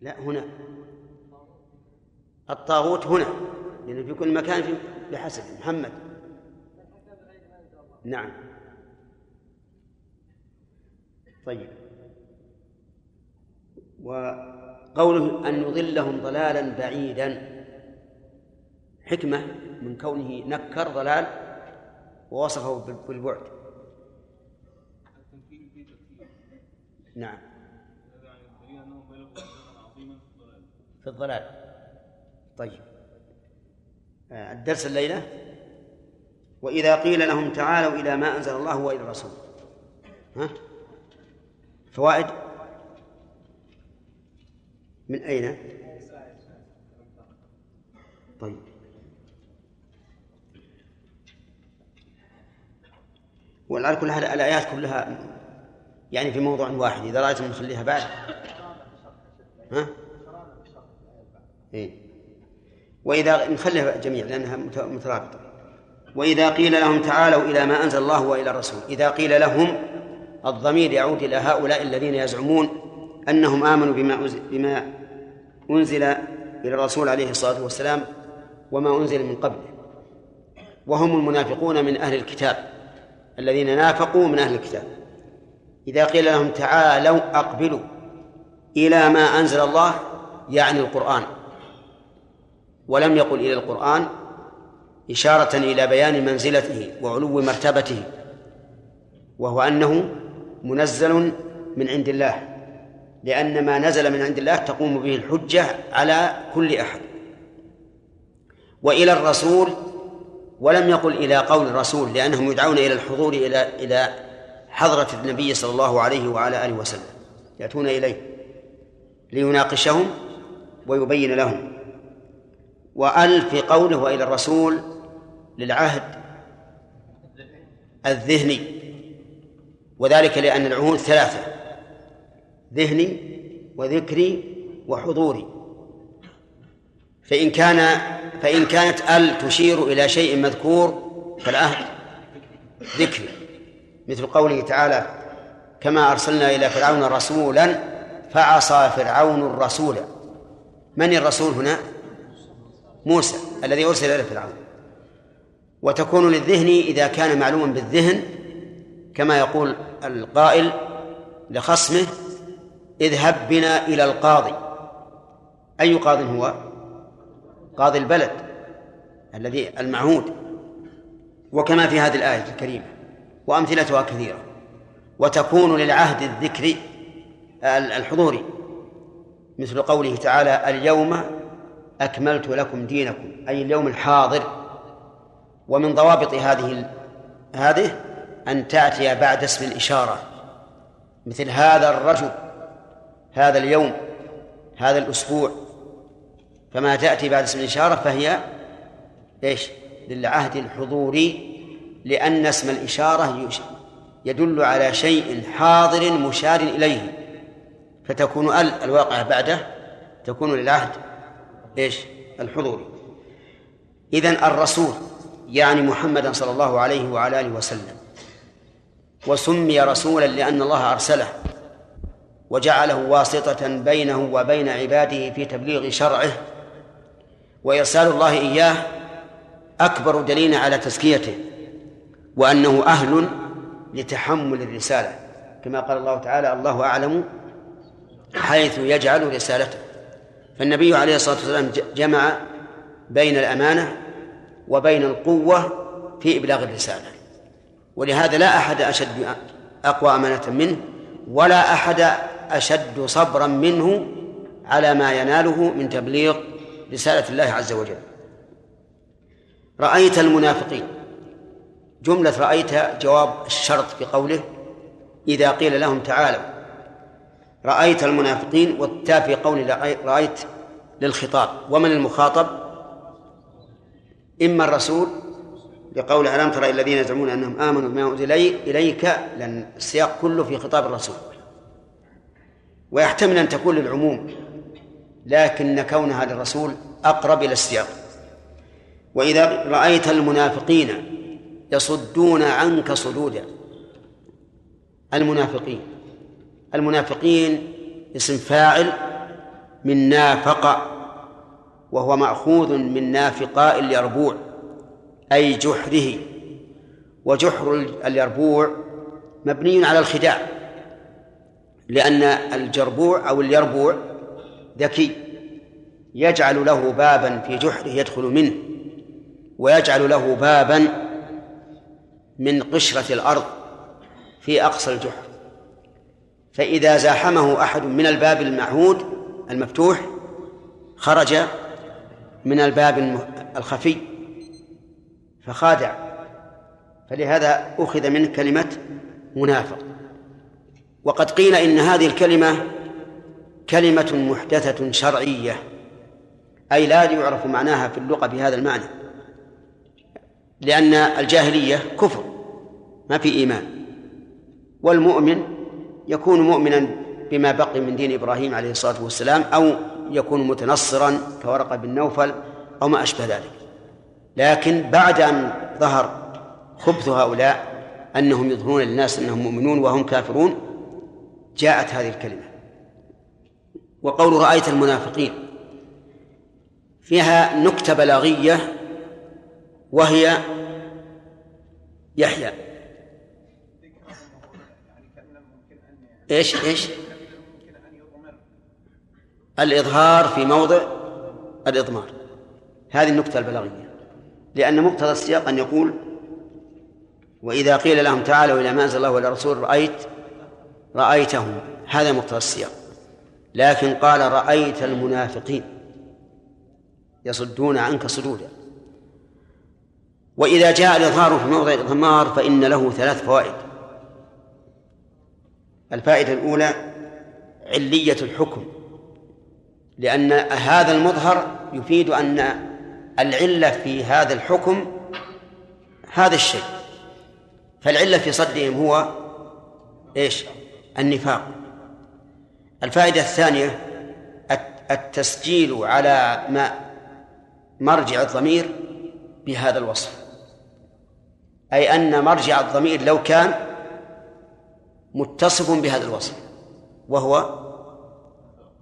لا هنا. الطاغوت هنا لأنه في كل مكان في بحسب محمد. نعم. طيب. وقوله أن يضلهم ضلالا بعيدا. حكمة من كونه نكر ضلال ووصفه بالبعد. نعم. في الضلال. طيب. آه، الدرس الليلة. وإذا قيل لهم تعالوا إلى ما أنزل الله وإلى الرسول. ها؟ فوائد؟ من أين؟ طيب. وعلى كل حال الآيات كلها يعني في موضوع واحد. إذا رأيتم نخليها بعد. ها؟ إيه؟ وإذا نخليها جميع لأنها مترابطة. وإذا قيل لهم تعالوا إلى ما أنزل الله وإلى الرسول. إذا قيل لهم الضمير يعود إلى هؤلاء الذين يزعمون أنهم آمنوا بما بما أنزل إلى الرسول عليه الصلاة والسلام وما أنزل من قبله وهم المنافقون من أهل الكتاب الذين نافقوا من أهل الكتاب. إذا قيل لهم تعالوا أقبلوا إلى ما أنزل الله يعني القرآن. ولم يقل إلى القرآن إشارة إلى بيان منزلته وعلو مرتبته وهو أنه منزل من عند الله لأن ما نزل من عند الله تقوم به الحجة على كل أحد. وإلى الرسول ولم يقل إلى قول الرسول لأنهم يدعون إلى الحضور إلى إلى حضرة النبي صلى الله عليه وعلى آله وسلم يأتون إليه ليناقشهم ويبين لهم. وأل في قوله وإلى الرسول للعهد الذهني وذلك لأن العهود ثلاثة ذهني وذكري وحضوري. فإن كان فإن كانت ال تشير إلى شيء مذكور فالعهد ذكري مثل قوله تعالى كما أرسلنا إلى فرعون رسولا فعصى فرعون الرسول. من الرسول هنا؟ موسى الذي أرسل إلى فرعون. وتكون للذهن إذا كان معلوما بالذهن كما يقول القائل لخصمه اذهب بنا إلى القاضي. أي قاض هو؟ قاضي البلد الذي المعهود. وكما في هذه الآية الكريمة وأمثلتها كثيرة وتكون للعهد الذكري الحضوري. مثل قوله تعالى اليوم أكملت لكم دينكم أي اليوم الحاضر. ومن ضوابط هذه هذه أن تأتي بعد اسم الإشارة. مثل هذا الرجل هذا اليوم هذا الأسبوع. فما تأتي بعد اسم الإشارة فهي إيش؟ للعهد الحضوري لأن اسم الإشارة يدل على شيء حاضر مشار إليه. فتكون ال الواقعة بعده تكون للعهد إيش؟ الحضوري إذن الرسول يعني محمدا صلى الله عليه وعلى آله وسلم. وسمي رسولا لأن الله أرسله. وجعله واسطة بينه وبين عباده في تبليغ شرعه. وإرسال الله إياه أكبر دليل على تزكيته. وأنه أهل لتحمل الرسالة. كما قال الله تعالى الله أعلم حيث يجعل رسالته. فالنبي عليه الصلاة والسلام جمع بين الأمانة وبين القوة في إبلاغ الرسالة. ولهذا لا أحد أشد أقوى أمانة منه ولا أحد أشد صبرا منه على ما يناله من تبليغ رسالة الله عز وجل. رأيت المنافقين. جملة رأيت جواب الشرط في قوله إذا قيل لهم تعالوا. رأيت المنافقين والتاء في قول رأيت للخطاب. ومن المخاطب؟ إما الرسول لقول ألم ترى الذين يزعمون أنهم آمنوا بما أنزل إليك؟ لأن السياق كله في خطاب الرسول. ويحتمل أن تكون للعموم لكن كونها للرسول أقرب إلى السياق. وإذا رأيت المنافقين يصدون عنك صدودا المنافقين المنافقين اسم فاعل من نافق وهو مأخوذ من نافقاء اليربوع أي جحره وجحر اليربوع مبني على الخداع لأن الجربوع أو اليربوع ذكي يجعل له بابا في جحره يدخل منه ويجعل له بابا من قشرة الأرض في أقصى الجحر. فإذا زاحمه أحد من الباب المعهود المفتوح خرج من الباب الخفي فخادع. فلهذا أخذ منه كلمة منافق. وقد قيل إن هذه الكلمة كلمة محدثة شرعية أي لا يعرف معناها في اللغة بهذا المعنى لأن الجاهلية كفر ما في إيمان. والمؤمن يكون مؤمنا بما بقي من دين إبراهيم عليه الصلاة والسلام أو يكون متنصرا كورقة بن نوفل أو ما أشبه ذلك. لكن بعد أن ظهر خبث هؤلاء أنهم يظهرون للناس أنهم مؤمنون وهم كافرون جاءت هذه الكلمة. وقول رأيت المنافقين. فيها نكتة بلاغية وهي يحيى. إيش إيش؟ الإظهار في موضع الإضمار. هذه النكتة البلاغية. لأن مقتضى السياق أن يقول وإذا قيل لهم تعالوا إلى ما أنزل الله وإلى الرسول رأيت رأيتهم. هذا مقتضى السياق. لكن قال رأيت المنافقين يصدون عنك صدودا. وإذا جاء الإظهار في موضع الإضمار فإن له ثلاث فوائد. الفائدة الأولى علية الحكم لأن هذا المظهر يفيد أن العلة في هذا الحكم هذا الشيء فالعلة في صدهم هو إيش؟ النفاق الفائدة الثانية التسجيل على ما مرجع الضمير بهذا الوصف أي أن مرجع الضمير لو كان متصف بهذا الوصف. وهو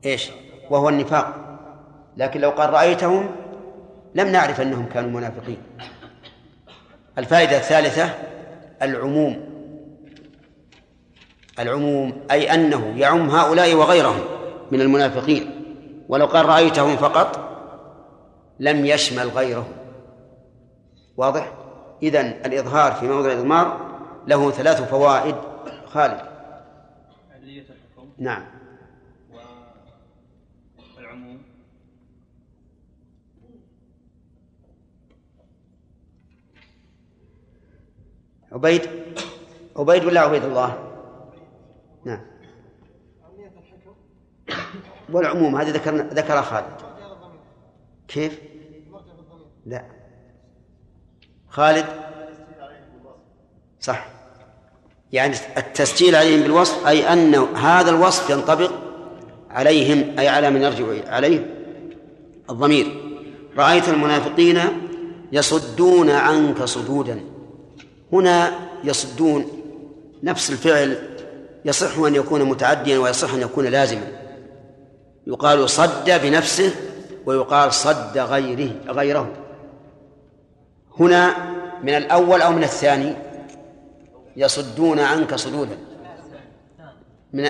إيش؟ وهو النفاق. لكن لو قال رأيتهم لم نعرف أنهم كانوا منافقين. الفائدة الثالثة العموم. العموم أي أنه يعم هؤلاء وغيرهم من المنافقين. ولو قال رأيتهم فقط لم يشمل غيرهم. واضح؟ إذن الإظهار في موضع الإضمار له ثلاث فوائد خالد. نعم. والعموم. عبيد عبيد ولا عبيد الله؟ نعم. والعموم هذه ذكرنا ذكر خالد. كيف؟ لا. خالد؟ صح. يعني التسجيل عليهم بالوصف أي أن هذا الوصف ينطبق عليهم أي على من يرجع عليه الضمير. رأيت المنافقين يصدون عنك صدودا. هنا يصدون نفس الفعل يصح أن يكون متعديا ويصح أن يكون لازما. يقال صد بنفسه ويقال صد غيره غيره. هنا من الأول أو من الثاني؟ يصدون عنك صدودا. من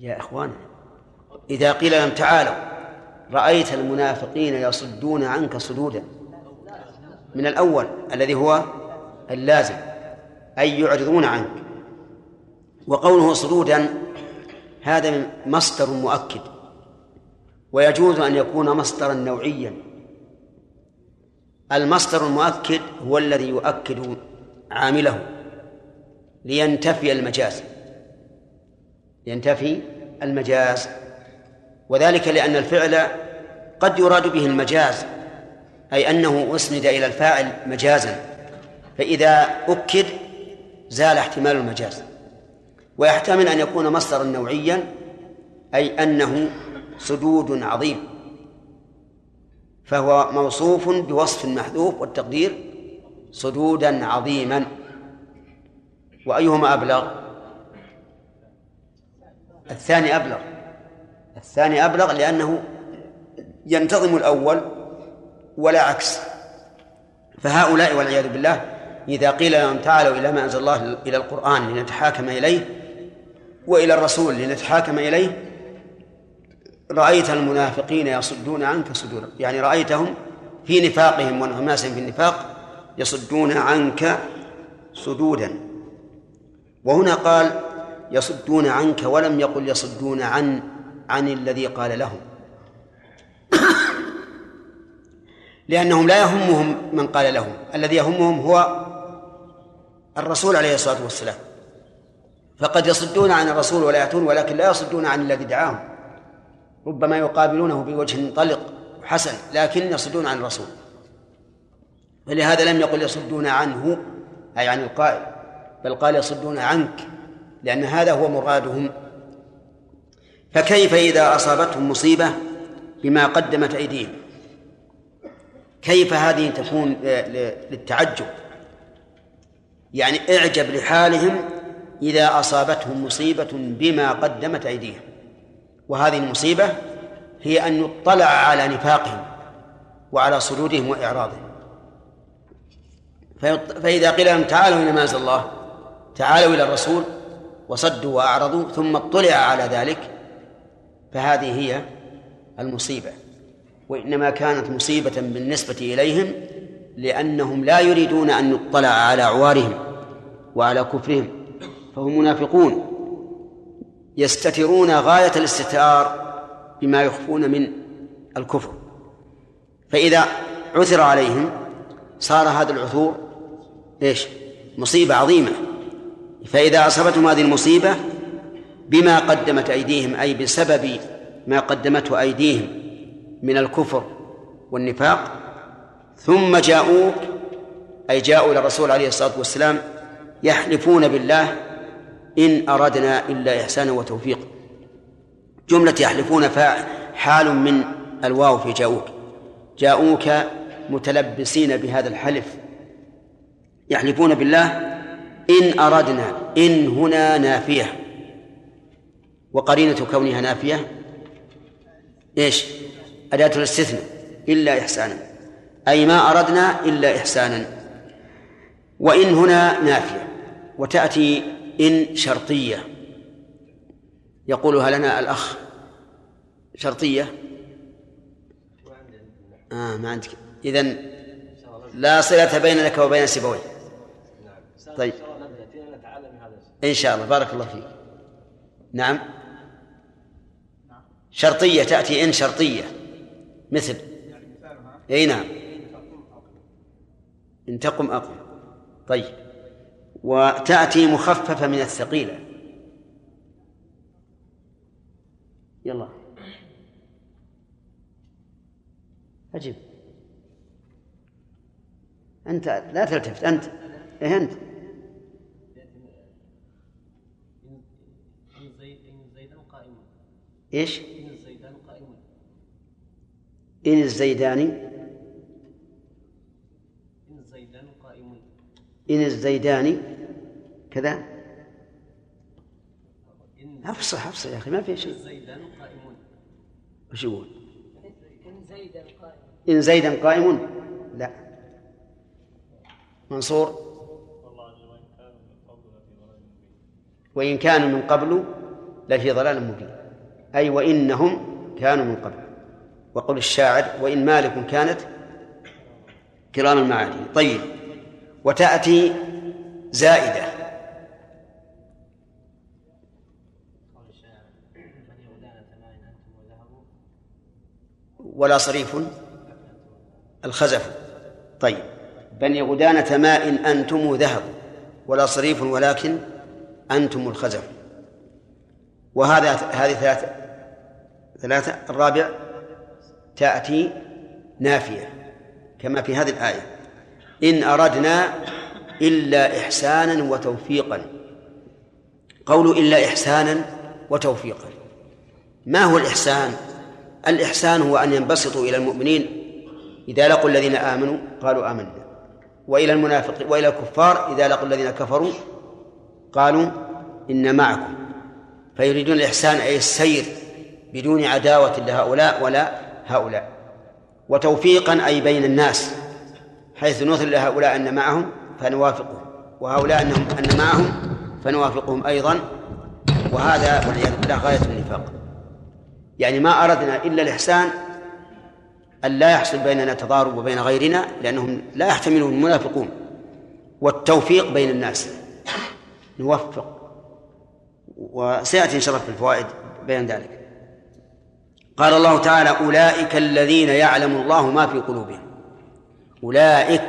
يا إخوان إذا قيل لهم تعالوا رأيت المنافقين يصدون عنك صدودا. من الأول الذي هو اللازم أي يعرضون عنك. وقوله صدودا هذا مصدر مؤكد. ويجوز أن يكون مصدرا نوعيا. المصدر المؤكد هو الذي يؤكد عامله لينتفي المجاز. ينتفي المجاز. وذلك لأن الفعل قد يراد به المجاز أي أنه أسند إلى الفاعل مجازا. فإذا أكد زال احتمال المجاز. ويحتمل أن يكون مصدرا نوعيا أي أنه سدود عظيم. فهو موصوف بوصف محذوف والتقدير صدودا عظيما. وأيهما أبلغ؟ الثاني أبلغ. الثاني أبلغ لأنه ينتظم الأول ولا عكس. فهؤلاء والعياذ بالله إذا قيل لهم تعالوا إلى ما أنزل الله إلى القرآن لنتحاكم إليه وإلى الرسول لنتحاكم إليه رأيت المنافقين يصدون عنك صدورا. يعني رأيتهم في نفاقهم وانغماسهم في النفاق يصدون عنك صدودا. وهنا قال يصدون عنك ولم يقل يصدون عن عن الذي قال لهم. لأنهم لا يهمهم من قال لهم. الذي يهمهم هو الرسول عليه الصلاة والسلام. فقد يصدون عن الرسول ولا يأتون ولكن لا يصدون عن الذي دعاهم. ربما يقابلونه بوجه طلق حسن لكن يصدون عن الرسول. فلهذا لم يقل يصدون عنه أي عن القائل بل قال يصدون عنك لأن هذا هو مرادهم. فكيف إذا أصابتهم مصيبة بما قدمت أيديهم؟ كيف هذه تكون للتعجب؟ يعني اعجب لحالهم إذا أصابتهم مصيبة بما قدمت أيديهم. وهذه المصيبة هي أن يطلع على نفاقهم وعلى صدورهم وإعراضهم. فإذا قيل لهم تعالوا إلى ما الله تعالوا إلى الرسول وصدوا وأعرضوا ثم اطلع على ذلك فهذه هي المصيبة. وإنما كانت مصيبة بالنسبة إليهم لأنهم لا يريدون أن يطلع على عوارهم وعلى كفرهم فهم منافقون. يستترون غاية الاستتار بما يخفون من الكفر فإذا عثر عليهم صار هذا العثور إيش؟ مصيبة عظيمة فإذا أصابتهم هذه المصيبة بما قدمت أيديهم أي بسبب ما قدمته أيديهم من الكفر والنفاق ثم جاءوك أي جاءوا إلى الرسول عليه الصلاة والسلام يحلفون بالله إن أردنا إلا إحسانا وتوفيقا جملة يحلفون حال من الواو في جاءوك جاءوك متلبسين بهذا الحلف. يحلفون بالله إن أردنا إن هنا نافية. وقرينة كونها نافية. إيش؟ أداة الاستثناء. إلا إحسانا. أي ما أردنا إلا إحسانا. وإن هنا نافية. وتأتي إن شرطية. يقولها لنا الأخ. شرطية. آه ما عندك. إذن لا صلة بينك وبين سيبويه طيب. إن شاء الله. بارك الله فيك. نعم. شرطية تأتي إن شرطية. مثل. أي نعم. إن تقم أقم. طيب. وتأتي مخففة من الثقيلة. يلا. أجب. أنت لا تلتفت أنت. إيه أنت. إيش؟ إن الزيداني إن الزيدان إن الزيداني كذا؟ أفصح أفصح يا أخي ما في شيء. قائمون. وش يقول؟ إن زيدا قائم إن زيدا قائم لا. منصور؟ وإن كانوا من قبل لفي ضلال مبين. أي وإنهم كانوا من قبل. وقل الشاعر وإن مالك كانت كرام المعادي طيب. وتأتي زائدة. ولا صريف الخزف. طيب. بني غدانة ماء أنتم ذهب ولا صريف ولكن أنتم الخزف. وهذا هذه ثلاثة ثلاثة. الرابع تأتي نافية كما في هذه الآية. إن أردنا إلا إحسانا وتوفيقا. قول إلا إحسانا وتوفيقا. ما هو الإحسان؟ الإحسان هو أن ينبسطوا إلى المؤمنين. إذا لقوا الذين آمنوا قالوا آمنا. وإلى المنافق وإلى الكفار إذا لقوا الذين كفروا قالوا إن معكم. فيريدون الإحسان أي السير بدون عداوة لهؤلاء ولا هؤلاء. وتوفيقا أي بين الناس. حيث نثر لهؤلاء أن معهم فنوافقهم. وهؤلاء أنهم أن معهم فنوافقهم أيضا. وهذا والعياذ بالله غاية النفاق. يعني ما أردنا إلا الإحسان أن لا يحصل بيننا تضارب وبين غيرنا لأنهم لا يحتملون المنافقون. والتوفيق بين الناس. نوفق. وسيأتي إن شاء الله في الفوائد بيان ذلك. قال الله تعالى أولئك الذين يعلم الله ما في قلوبهم. أولئك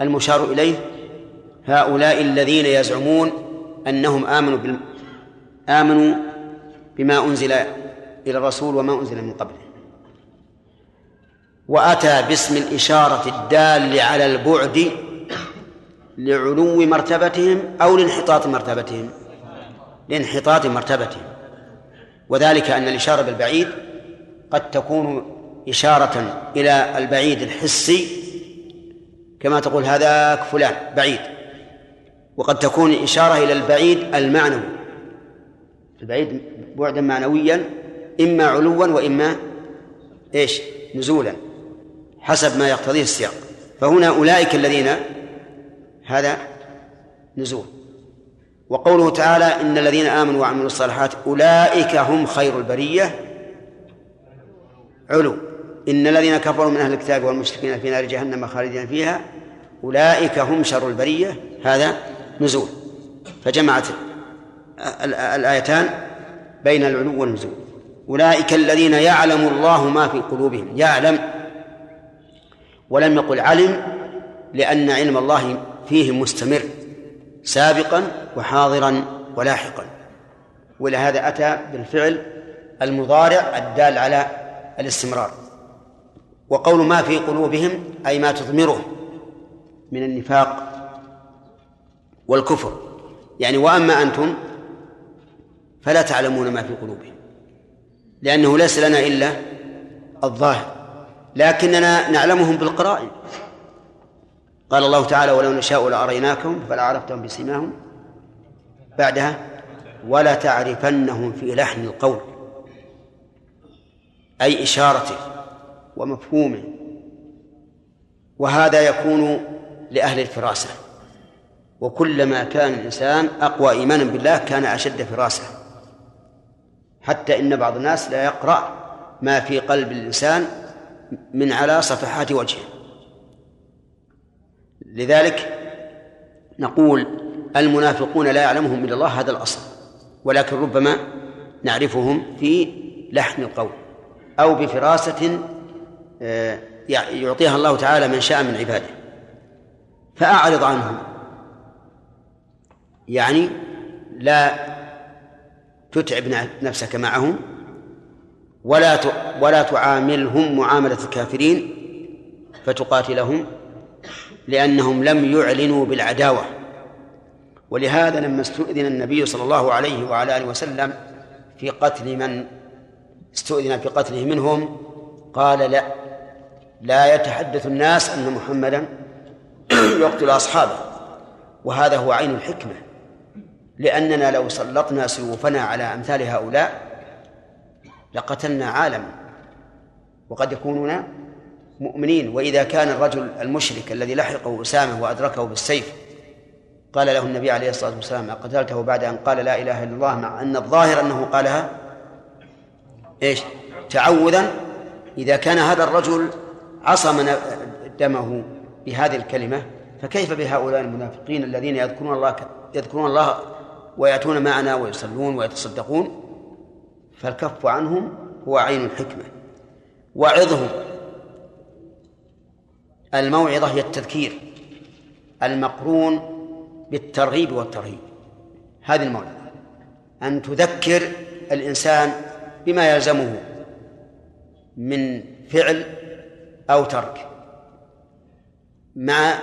المشار إليه هؤلاء الذين يزعمون أنهم آمنوا. آمنوا بما أنزل إلى الرسول وما أنزل من قبله وأتى باسم الإشارة الدال على البعد لعلو مرتبتهم أو لانحطاط مرتبتهم. لانحطاط مرتبتهم. وذلك أن الإشارة بالبعيد قد تكون إشارة إلى البعيد الحسي. كما تقول هذاك فلان بعيد. وقد تكون إشارة إلى البعيد المعنوي. البعيد بعدا معنويا إما علوا وإما إيش؟ نزولا حسب ما يقتضيه السياق. فهنا أولئك الذين هذا نزول. وقوله تعالى إن الذين آمنوا وعملوا الصالحات أولئك هم خير البرية. علو. إن الذين كفروا من أهل الكتاب والمشركين في نار جهنم خالدين فيها أولئك هم شر البرية. هذا نزول. فجمعت الآيتان بين العلو والنزول. أولئك الذين يعلم الله ما في قلوبهم يعلم ولم يقل علم لأن علم الله فيه مستمر سابقا وحاضرا ولاحقا. ولهذا أتى بالفعل المضارع الدال على الاستمرار. وقول ما في قلوبهم أي ما تضمره من النفاق والكفر. يعني وأما أنتم فلا تعلمون ما في قلوبهم. لأنه ليس لنا إلا الظاهر لكننا نعلمهم بالقرائن. قال الله تعالى ولو نشاء لأريناكم فلا عرفتهم بسيماهم بعدها ولا تعرفنهم في لحن القول أي إشارته ومفهومه. وهذا يكون لأهل الفراسة وكلما كان الإنسان أقوى إيمانا بالله كان أشد فراسة. حتى إن بعض الناس لا يقرأ ما في قلب الإنسان من على صفحات وجهه. لذلك نقول المنافقون لا يعلمهم إلا الله هذا الأصل ولكن ربما نعرفهم في لحن القول أو بفراسة آه، يعطيها الله تعالى من شاء من عباده. فأعرض عنهم. يعني لا تتعب نفسك معهم ولا ولا تعاملهم معاملة الكافرين فتقاتلهم لأنهم لم يعلنوا بالعداوة. ولهذا لما استؤذن النبي صلى الله عليه وعلى آله وسلم في قتل من استؤذن في قتله منهم قال لا لا يتحدث الناس أن محمدا يقتل أصحابه وهذا هو عين الحكمة. لأننا لو سلطنا سيوفنا على أمثال هؤلاء لقتلنا عالما. وقد يكونون مؤمنين. وإذا كان الرجل المشرك الذي لحقه أسامة وأدركه بالسيف قال له النبي عليه الصلاة والسلام أقتلته بعد أن قال لا إله إلا الله مع أن الظاهر أنه قالها إيش؟ تعوذا. إذا كان هذا الرجل عصم دمه بهذه الكلمة فكيف بهؤلاء المنافقين الذين يذكرون الله يذكرون الله ويأتون معنا ويصلون ويتصدقون فالكف عنهم هو عين الحكمة. وعظهم الموعظة هي التذكير المقرون بالترغيب والترهيب. هذه الموعظة. أن تذكر الإنسان بما يلزمه من فعل أو ترك. مع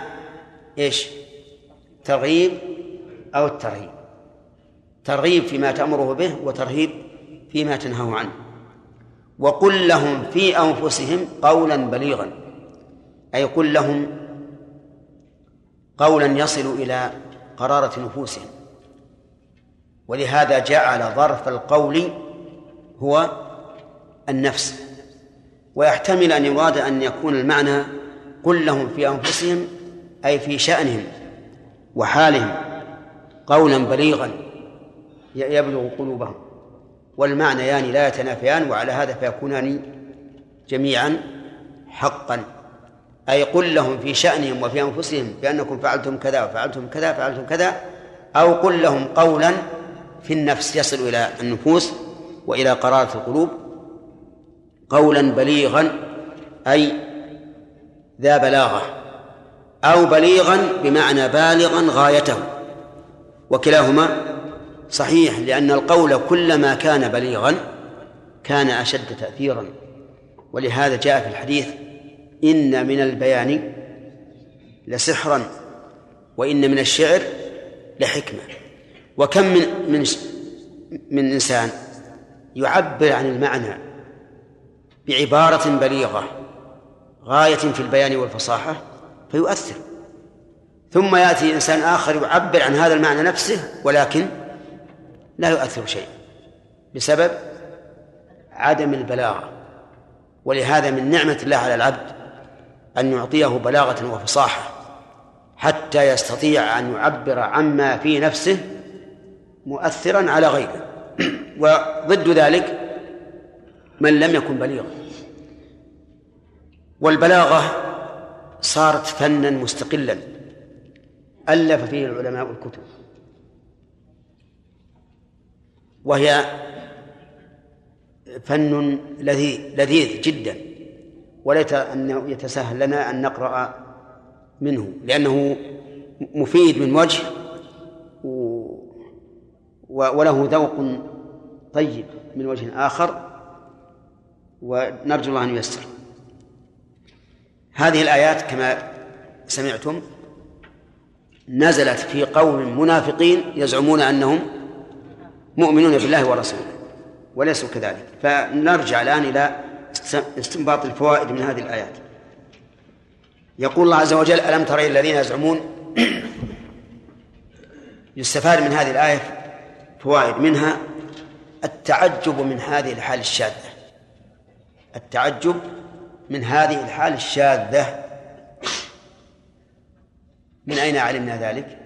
إيش؟ ترغيب أو الترهيب. ترغيب فيما تأمره به وترهيب فيما تنهاه عنه. وقل لهم في أنفسهم قولا بليغا. أي قل لهم قولا يصل إلى قرارة نفوسهم. ولهذا جعل ظرف القول هو النفس. ويحتمل أن يراد أن يكون المعنى قل لهم في أنفسهم أي في شأنهم وحالهم قولا بليغا. يبلغ قلوبهم. والمعنيان لا يتنافيان وعلى هذا فيكونان جميعا حقا. أي قل لهم في شأنهم وفي أنفسهم بأنكم فعلتم كذا وفعلتم كذا فعلتم كذا أو قل لهم قولا في النفس يصل إلى النفوس وإلى قرارة القلوب قولا بليغا أي ذا بلاغة أو بليغا بمعنى بالغا غايته وكلاهما صحيح لأن القول كلما كان بليغا كان أشد تأثيرا. ولهذا جاء في الحديث إن من البيان لسحرا وإن من الشعر لحكمة. وكم من من من إنسان يعبر عن المعنى بعبارة بليغة غاية في البيان والفصاحة فيؤثر. ثم يأتي إنسان آخر يعبر عن هذا المعنى نفسه ولكن لا يؤثر شيء بسبب عدم البلاغة. ولهذا من نعمة الله على العبد أن يعطيه بلاغة وفصاحة حتى يستطيع أن يعبر عما في نفسه مؤثرا على غيره. وضد ذلك من لم يكن بليغا. والبلاغة صارت فنا مستقلا. ألف فيه العلماء الكتب. وهي فن لذيذ لذيذ جدا. وليت أنه يتسهل لنا أن نقرأ منه لأنه مفيد من وجه وله ذوق طيب من وجه آخر ونرجو الله أن ييسر. هذه الآيات كما سمعتم نزلت في قوم منافقين يزعمون أنهم مؤمنون بالله ورسوله وليسوا كذلك. فنرجع الآن إلى استنباط الفوائد من هذه الآيات. يقول الله عز وجل ألم ترى الذين يزعمون يستفاد من هذه الآية فوائد منها التعجب من هذه الحال الشاذة. التعجب من هذه الحال الشاذة. من أين علمنا ذلك؟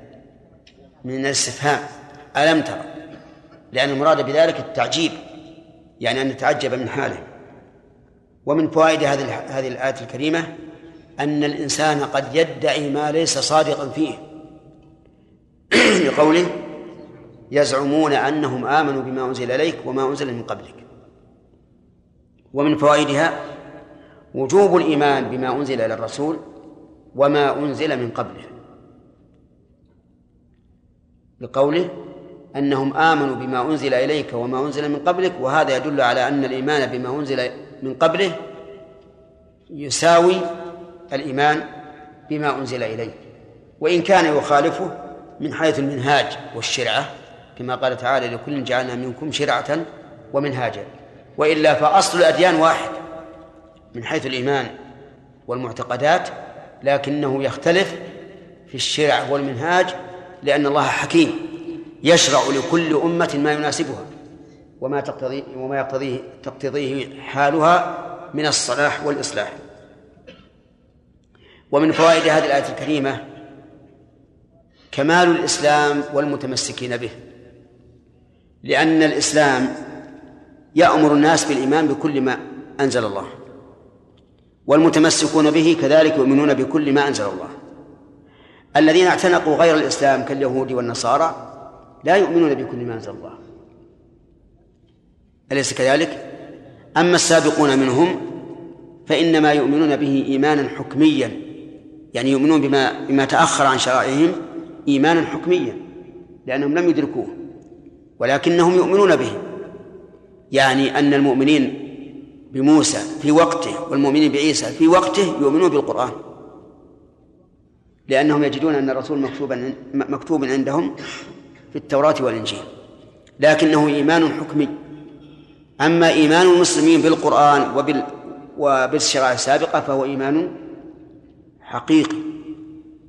من الاستفهام. ألم ترى لأن المراد بذلك التعجيب يعني أن نتعجب من حاله. ومن فوائد هذه هذه الآية الكريمة أن الإنسان قد يدعي ما ليس صادقا فيه. لقوله يزعمون أنهم آمنوا بما أنزل إليك وما أنزل من قبلك. ومن فوائدها وجوب الإيمان بما أنزل إلى الرسول وما أنزل من قبله. لقوله أنهم آمنوا بما أنزل إليك وما أنزل من قبلك وهذا يدل على أن الإيمان بما أنزل من قبله يساوي الإيمان بما أنزل إليه وإن كان يخالفه من حيث المنهاج والشرعة كما قال تعالى لكل جعلنا منكم شرعة ومنهاجا. وإلا فأصل الأديان واحد من حيث الإيمان والمعتقدات لكنه يختلف في الشرع والمنهاج لأن الله حكيم. يشرع لكل أمة ما يناسبها وما تقتضي وما يقتضيه تقتضيه حالها من الصلاح والإصلاح. ومن فوائد هذه الآية الكريمة كمال الإسلام والمتمسكين به لأن الإسلام يأمر الناس بالإيمان بكل ما أنزل الله والمتمسكون به كذلك يؤمنون بكل ما أنزل الله. الذين اعتنقوا غير الإسلام كاليهود والنصارى لا يؤمنون بكل ما أنزل الله. أليس كذلك؟ أما السابقون منهم فإنما يؤمنون به إيمانا حكميا. يعني يؤمنون بما بما تأخر عن شرائعهم إيمانا حكميا لأنهم لم يدركوه ولكنهم يؤمنون به. يعني أن المؤمنين بموسى في وقته والمؤمنين بعيسى في وقته يؤمنون بالقرآن. لأنهم يجدون أن الرسول مكتوبا مكتوب عندهم في التوراة والإنجيل لكنه إيمان حكمي. أما إيمان المسلمين بالقرآن وبال وبالشرائع السابقة فهو إيمان حقيقي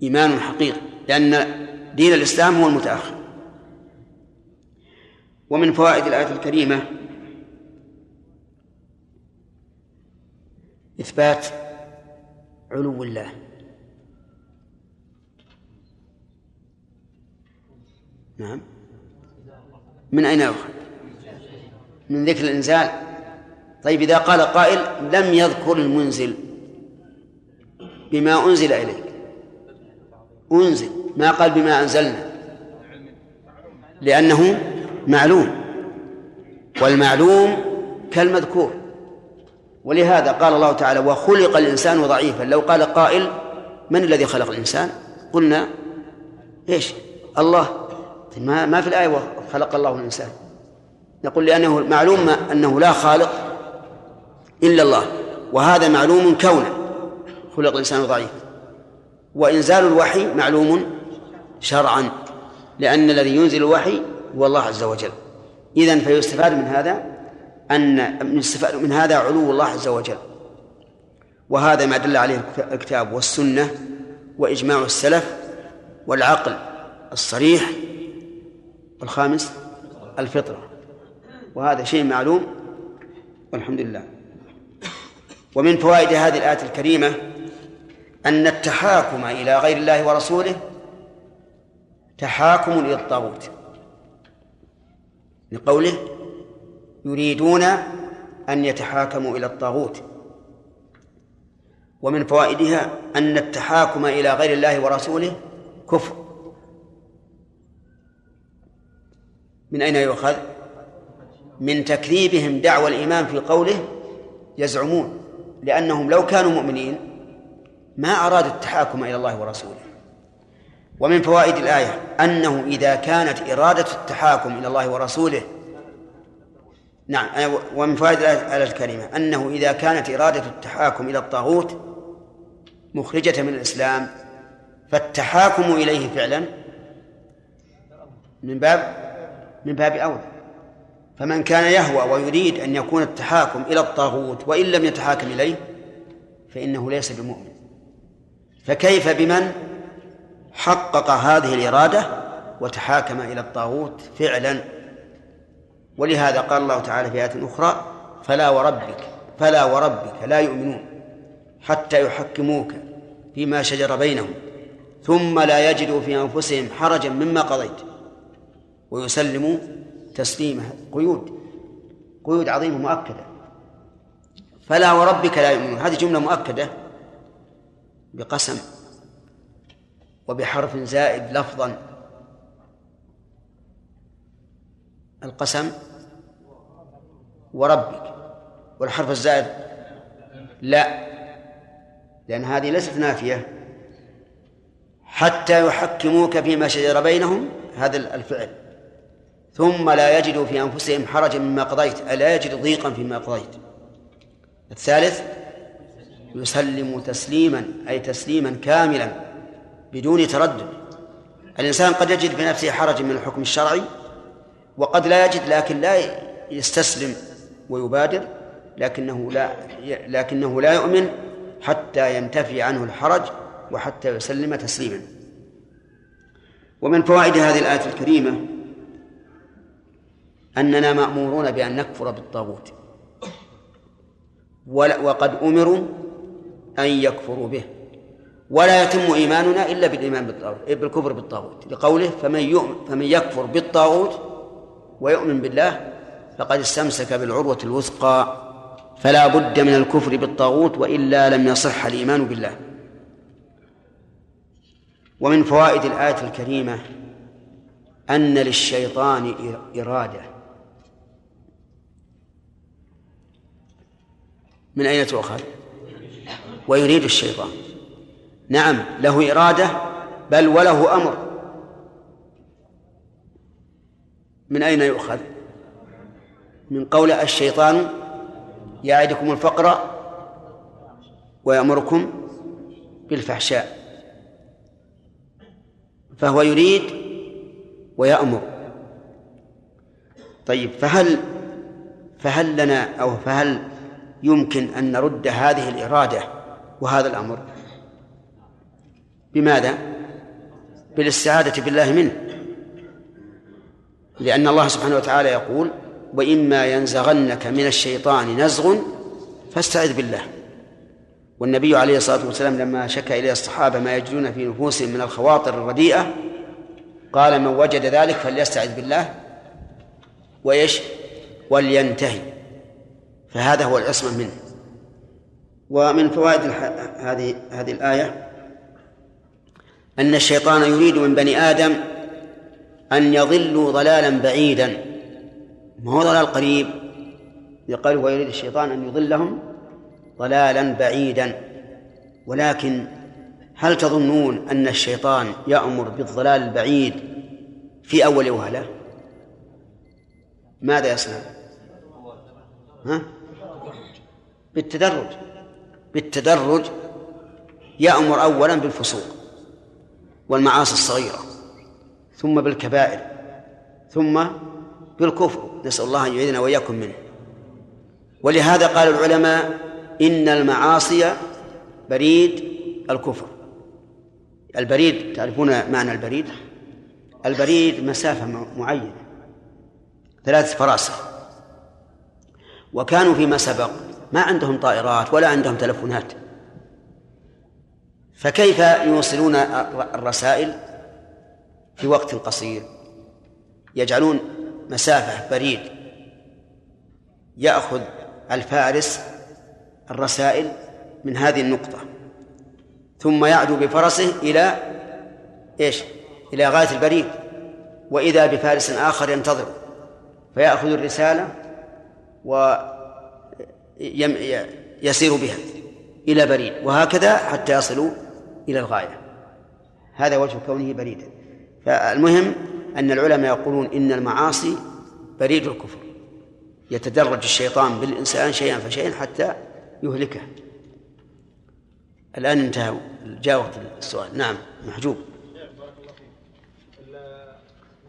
إيمان حقيقي لأن دين الإسلام هو المتأخر. ومن فوائد الآية الكريمة إثبات علو الله. نعم. من أين يؤخذ؟ من ذكر الإنزال. طيب إذا قال قائل لم يذكر المنزل بما أنزل إليك. أنزل. ما قال بما أنزلنا؟ لأنه معلوم. والمعلوم كالمذكور. ولهذا قال الله تعالى وخلق الإنسان ضعيفا. لو قال قائل من الذي خلق الإنسان؟ قلنا إيش؟ الله. ما ما في الآية خلق الله الإنسان. نقول لأنه معلوم أنه لا خالق إلا الله. وهذا معلوم كونه خلق الإنسان ضعيفا وإنزال الوحي معلوم شرعا. لأن الذي ينزل الوحي هو الله عز وجل. إذن فيستفاد من هذا أن يستفاد من هذا علو الله عز وجل. وهذا ما دل عليه الكتاب والسنة وإجماع السلف والعقل الصريح والخامس الفطرة. وهذا شيء معلوم والحمد لله ومن فوائد هذه الآية الكريمة أن التحاكم إلى غير الله ورسوله تحاكم إلى الطاغوت. لقوله يريدون أن يتحاكموا إلى الطاغوت. ومن فوائدها أن التحاكم إلى غير الله ورسوله كفر. من أين يؤخذ؟ من تكذيبهم دعوى الإيمان في قوله يزعمون لأنهم لو كانوا مؤمنين ما أرادوا التحاكم إلى الله ورسوله ومن فوائد الآية أنه إذا كانت إرادة التحاكم إلى الله ورسوله نعم ومن فوائد الآية الكريمة أنه إذا كانت إرادة التحاكم إلى الطاغوت مخرجة من الإسلام فالتحاكم إليه فعلا من باب من باب أولى فمن كان يهوى ويريد أن يكون التحاكم إلى الطاغوت وإن لم يتحاكم إليه فإنه ليس بمؤمن. فكيف بمن حقق هذه الإرادة وتحاكم إلى الطاغوت فعلا؟ ولهذا قال الله تعالى في آية أخرى فلا وربك فلا وربك لا يؤمنون حتى يحكموك فيما شجر بينهم ثم لا يجدوا في أنفسهم حرجا مما قضيت. ويسلموا تسليمه. قيود قيود عظيمة مؤكدة. فلا وربك لا يؤمنون. هذه جملة مؤكدة بقسم وبحرف زائد لفظا. القسم وربك والحرف الزائد لا لأن هذه ليست نافية. حتى يحكموك فيما شجر بينهم هذا الفعل. ثم لا يجدوا في أنفسهم حرجا مما قضيت. ألا يجد ضيقا فيما قضيت. الثالث يسلم تسليما أي تسليما كاملا بدون تردد. الإنسان قد يجد في نفسه حرجا من الحكم الشرعي وقد لا يجد لكن لا يستسلم ويبادر لكنه لا لكنه لا يؤمن حتى ينتفي عنه الحرج وحتى يسلم تسليما. ومن فوائد هذه الآية الكريمة أننا مأمورون بأن نكفر بالطاغوت. وقد أمروا أن يكفروا به. ولا يتم إيماننا إلا بالإيمان بالطاغوت بالكفر بالطاغوت. لقوله فمن يؤمن فمن يكفر بالطاغوت ويؤمن بالله فقد استمسك بالعروة الوثقى فلا بد من الكفر بالطاغوت وإلا لم يصح الإيمان بالله. ومن فوائد الآية الكريمة أن للشيطان إرادة. من أين تؤخذ؟ ويريد الشيطان. نعم له إرادة بل وله أمر. من أين يؤخذ؟ من قول الشيطان يعدكم الفقر ويأمركم بالفحشاء. فهو يريد ويأمر. طيب فهل فهل لنا أو فهل يمكن أن نرد هذه الإرادة وهذا الأمر. بماذا؟ بالاستعاذة بالله منه. لأن الله سبحانه وتعالى يقول وإما ينزغنك من الشيطان نزغ فاستعذ بالله. والنبي عليه الصلاة والسلام لما شكى إلى الصحابة ما يجدون في نفوسهم من الخواطر الرديئة قال من وجد ذلك فليستعذ بالله. وإيش؟ ولينتهي. فهذا هو العصمة منه. ومن فوائد هذه هذه الآية أن الشيطان يريد من بني آدم أن يضلوا ضلالا بعيدا. ما هو ضلال قريب؟ يقال ويريد الشيطان أن يضلهم ضلالا بعيدا. ولكن هل تظنون أن الشيطان يأمر بالضلال البعيد في أول وهلة؟ ماذا يصنع؟ ها؟ بالتدرج. بالتدرج يأمر أولا بالفسوق والمعاصي الصغيرة ثم بالكبائر ثم بالكفر. نسأل الله أن يعيذنا وإياكم منه. ولهذا قال العلماء إن المعاصي بريد الكفر. البريد تعرفون معنى البريد؟ البريد مسافة معينة ثلاث فراسخ وكانوا فيما سبق ما عندهم طائرات ولا عندهم تلفونات. فكيف يوصلون الرسائل في وقت قصير؟ يجعلون مسافة بريد. يأخذ الفارس الرسائل من هذه النقطة ثم يعدو بفرسه إلى إيش؟ إلى غاية البريد. وإذا بفارس آخر ينتظر فيأخذ الرسالة ويسير بها إلى بريد وهكذا حتى يصلوا إلى الغاية. هذا وجه كونه بريدا. فالمهم أن العلماء يقولون إن المعاصي بريد الكفر. يتدرج الشيطان بالإنسان شيئا فشيئا حتى يهلكه. الآن انتهى جاء وقت السؤال. نعم محجوب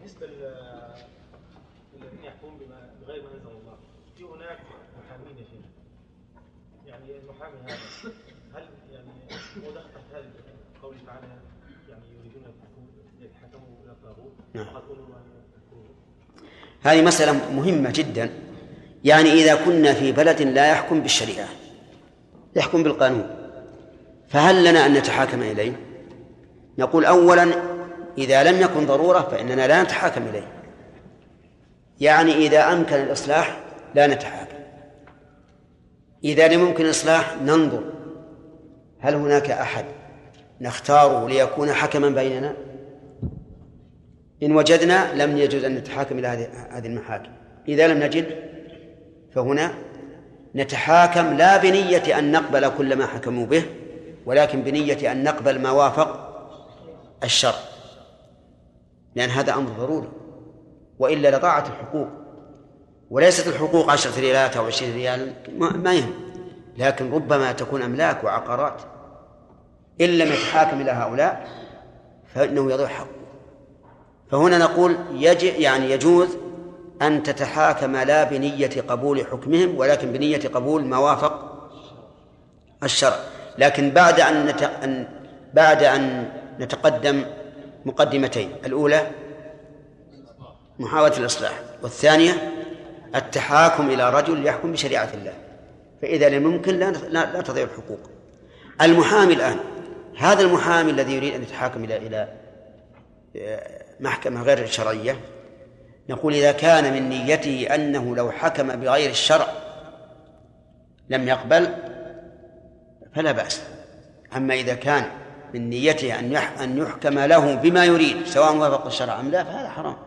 بالنسبة للذين يحكمون بغير ما أنزل الله في هناك محامين يا شيخ يعني المحامي هذا هل يعني هو دخل تحت هذا قوله تعالى يعني يريدون يتحكموا إلى الطاغوت نعم هذه مسألة مهمة جدا. يعني إذا كنا في بلد لا يحكم بالشريعة يحكم بالقانون فهل لنا أن نتحاكم إليه؟ نقول أولا إذا لم يكن ضرورة فإننا لا نتحاكم إليه. يعني إذا أمكن الإصلاح لا نتحاكم. إذا لم يمكن الإصلاح ننظر هل هناك أحد نختاره ليكون حكما بيننا؟ إن وجدنا لم يجوز أن نتحاكم إلى هذه المحاكم. إذا لم نجد فهنا نتحاكم لا بنية أن نقبل كل ما حكموا به ولكن بنية أن نقبل ما وافق الشرع. لأن هذا أمر ضروري. وإلا لضاعت الحقوق. وليست الحقوق عشرة ريالات أو عشرين ريال ما يهم. لكن ربما تكون أملاك وعقارات. إن لم يتحاكم إلى هؤلاء فإنه يضيع حقه. فهنا نقول يجب يعني يجوز أن تتحاكم لا بنية قبول حكمهم ولكن بنية قبول ما وافق الشرع. لكن بعد أن نت... أن بعد أن نتقدم مقدمتين الأولى محاولة الإصلاح والثانية التحاكم إلى رجل يحكم بشريعة الله فإذا لم يمكن لا, لا, تضيع الحقوق. المحامي الآن هذا المحامي الذي يريد أن يتحاكم إلى إلى آه، محكمة غير شرعية نقول إذا كان من نيته أنه لو حكم بغير الشرع لم يقبل فلا بأس. أما إذا كان من نيته أن أن يحكم له بما يريد سواء وافق الشرع أم لا فهذا حرام.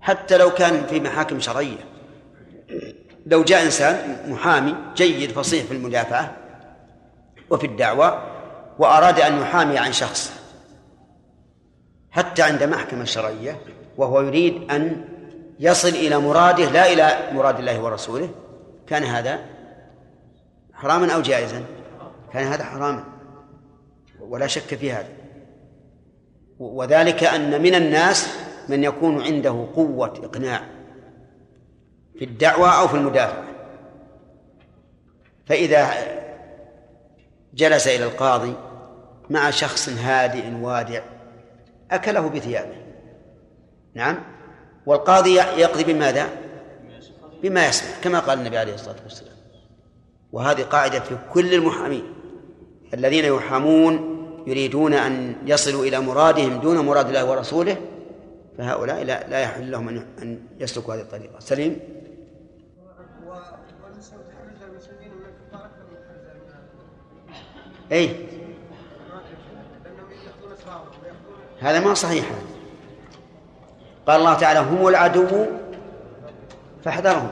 حتى لو كان في محاكم شرعية. لو جاء إنسان محامي جيد فصيح في المدافعة وفي الدعوة وأراد أن يحامي عن شخص حتى عند محكمة شرعية وهو يريد أن يصل إلى مراده لا إلى مراد الله ورسوله. كان هذا حراما أو جائزا؟ كان هذا حراما ولا شك في هذا. وذلك أن من الناس من يكون عنده قوة إقناع في الدعوة أو في المدافعة. فإذا جلس إلى القاضي مع شخص هادئ وادع أكله بثيابه نعم والقاضي يقضي بماذا؟ بما يسمع كما قال النبي عليه الصلاة والسلام وهذه قاعدة في كل المحامين الذين يحامون يريدون أن يصلوا إلى مرادهم دون مراد الله ورسوله فهؤلاء لا, لا يحل لهم أن يسلكوا هذه الطريقة سليم أي هذا ما صحيح. قال الله تعالى هم العدو فاحذرهم.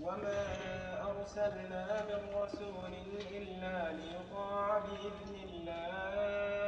وما أرسلنا من رسول إلا ليطاع بإذن الله.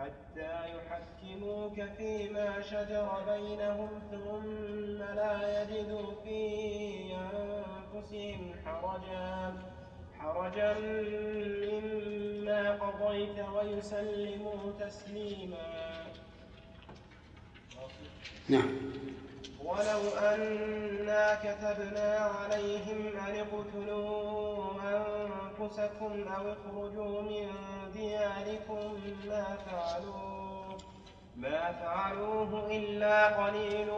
حتى يحكموك فيما شجر بينهم ثم لا يجدوا في أنفسهم حرجا حرجا مما قضيت ويسلموا تسليما. نعم. ولو أنا كتبنا عليهم أن اقتلوا أنفسكم أو اخرجوا من دياركم ما فعلوه ما فعلوه إلا قليل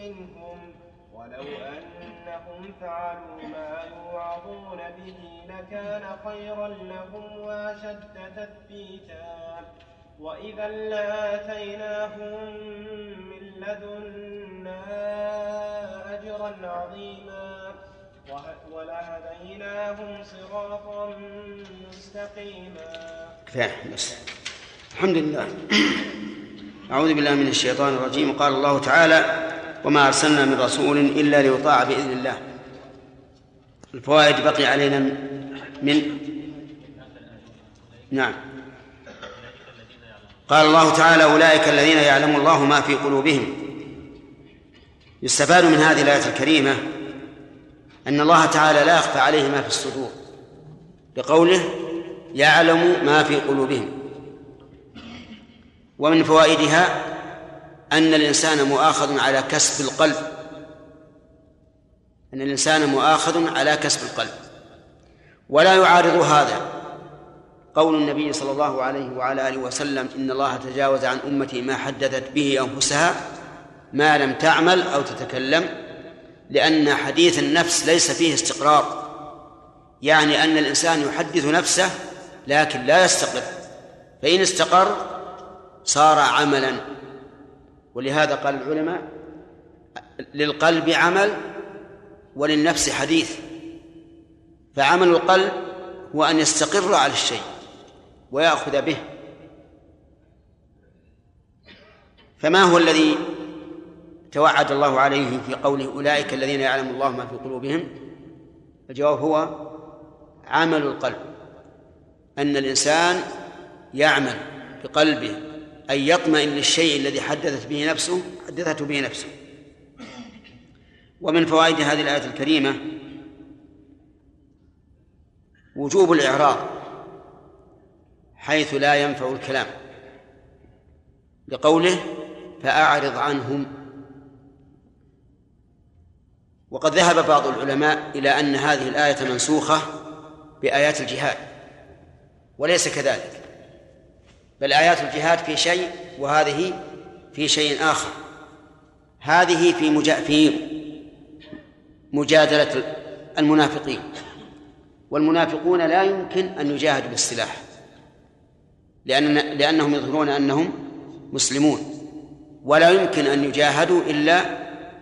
منهم. ولو أنهم فعلوا ما يوعظون به لكان خيرا لهم وأشد تثبيتا. وإذا لآتيناهم من لدنا أجرا عظيما. ولهديناهم صراطا مستقيما. كفاية بس. الحمد لله. أعوذ بالله من الشيطان الرجيم. قال الله تعالى وما أرسلنا من رسول إلا ليطاع بإذن الله. الفوائد بقي علينا من؟ نعم. قال الله تعالى أولئك الذين يعلم الله ما في قلوبهم. يستفاد من هذه الآية الكريمة أن الله تعالى لا يخفى عليه ما في الصدور بقوله يعلم ما في قلوبهم. ومن فوائدها أن الإنسان مؤاخذ على كسب القلب. أن الإنسان مؤاخذ على كسب القلب. ولا يعارض هذا. قول النبي صلى الله عليه وعلى آله وسلم إن الله تجاوز عن أمتي ما حدثت به أنفسها ما لم تعمل أو تتكلم. لأن حديث النفس ليس فيه استقرار. يعني أن الإنسان يحدث نفسه لكن لا يستقر. فإن استقر صار عملا. ولهذا قال العلماء للقلب عمل وللنفس حديث. فعمل القلب هو أن يستقر على الشيء ويأخذ به. فما هو الذي توعد الله عليه في قوله أولئك الذين يعلم الله ما في قلوبهم. الجواب هو عمل القلب. أن الإنسان يعمل بقلبه أن يطمئن للشيء الذي حدثت به نفسه حدثته به نفسه. ومن فوائد هذه الآية الكريمة وجوب الإعراض حيث لا ينفع الكلام. لقوله فأعرض عنهم وقد ذهب بعض العلماء إلى أن هذه الآية منسوخة بآيات الجهاد وليس كذلك بل آيات الجهاد في شيء وهذه في شيء آخر. هذه في في مجادلة المنافقين والمنافقون لا يمكن أن يجاهدوا بالسلاح لأن لأنهم يظهرون أنهم مسلمون ولا يمكن أن يجاهدوا إلا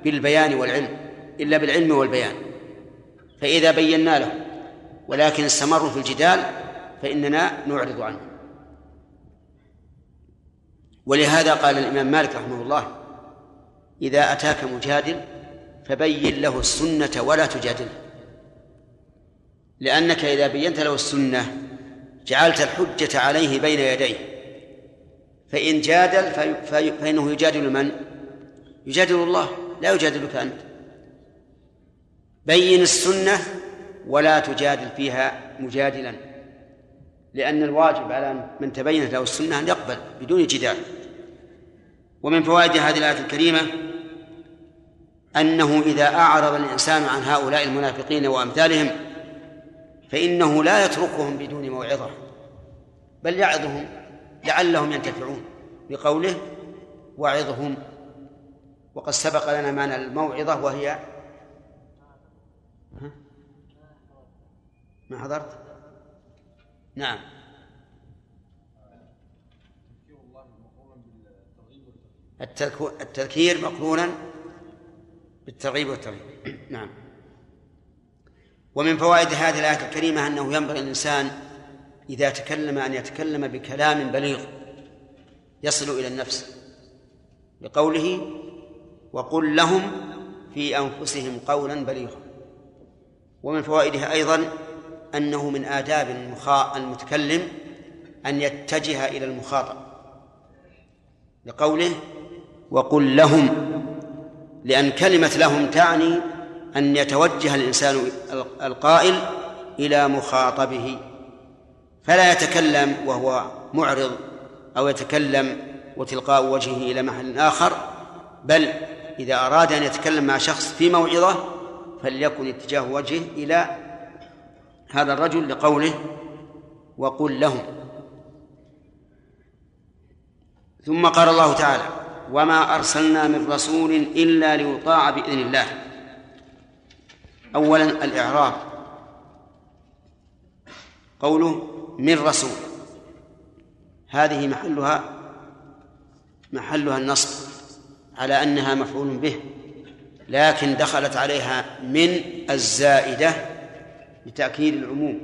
بالبيان والعلم. إلا بالعلم والبيان. فإذا بينا لهم ولكن استمروا في الجدال فإننا نعرض عنهم ولهذا قال الإمام مالك رحمه الله إذا أتاك مجادل فبين له السنة ولا تجادله لأنك إذا بينت له السنة جعلت الحجة عليه بين يديه. فإن جادل فإنه يجادل من؟ يجادل الله لا يجادلك أنت. بين السنة ولا تجادل فيها مجادلا لأن الواجب على من تبينت له السنة أن يقبل بدون جدال. ومن فوائد هذه الآية الكريمة أنه إذا أعرض الإنسان عن هؤلاء المنافقين وأمثالهم فإنه لا يتركهم بدون موعظة بل يعظهم لعلهم ينتفعون بقوله وعظهم. وقد سبق لنا معنى الموعظة وهي ما حضرت؟ نعم. التذكير مقرونا بالترغيب والترهيب. نعم. ومن فوائد هذه الآية الكريمة أنه ينبغي الإنسان إذا تكلم أن يتكلم بكلام بليغ يصل إلى النفس بقوله وقل لهم في أنفسهم قولا بليغا. ومن فوائدها أيضا أنه من آداب المتكلم أن يتجه إلى المخاطب لقوله وقل لهم لأن كلمة لهم تعني أن يتوجه الإنسان القائل إلى مخاطبه فلا يتكلم وهو معرض أو يتكلم وتلقاء وجهه إلى محل آخر بل إذا أراد أن يتكلم مع شخص في موعظة فليكن اتجاه وجهه إلى هذا الرجل لقوله وقل لهم ثم قال الله تعالى وما أرسلنا من رسول إلا ليطاع بإذن الله. أولا الإعراب. قوله من رسول. هذه محلها محلها النصب على أنها مفعول به. لكن دخلت عليها من الزائدة لتأكيد العموم.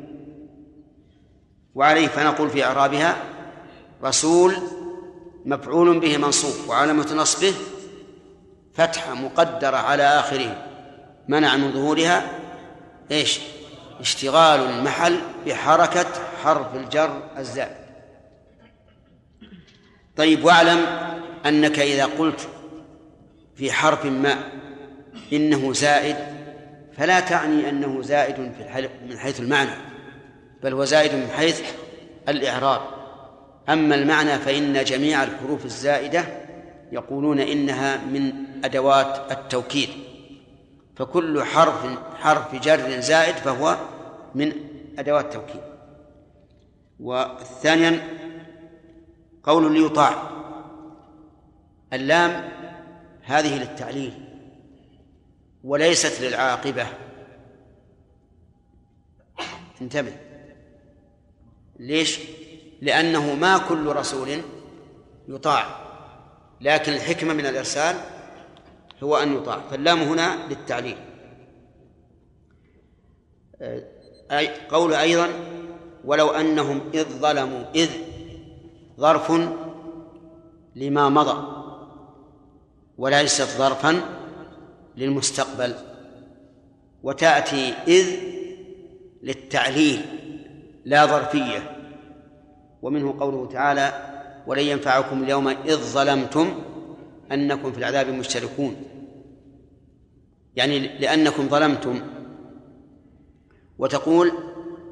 وعليه فنقول في إعرابها رسول مفعول به منصوب وعلامة نصبه فتحة مقدرة على آخره. منع من ظهورها إيش؟ اشتغال المحل بحركة حرف الجر الزائد. طيب واعلم أنك إذا قلت في حرف ما إنه زائد فلا تعني أنه زائد في من حيث المعنى بل هو زائد من حيث الإعراب. أما المعنى فإن جميع الحروف الزائدة يقولون إنها من أدوات التوكيد فكل حرف حرف جر زائد فهو من أدوات التوكيد. وثانيا قول ليطاع اللام هذه للتعليل. وليست للعاقبة. انتبه. ليش؟ لأنه ما كل رسول يطاع لكن الحكمة من الإرسال هو أن يطاع. فاللام هنا للتعليل. أي قول أيضا ولو أنهم إذ ظلموا إذ ظرف لما مضى وليست ظرفا للمستقبل وتأتي إذ للتعليل لا ظرفية. ومنه قوله تعالى ولن ينفعكم اليوم إذ ظلمتم أنكم في العذاب مشتركون. يعني لأنكم ظلمتم. وتقول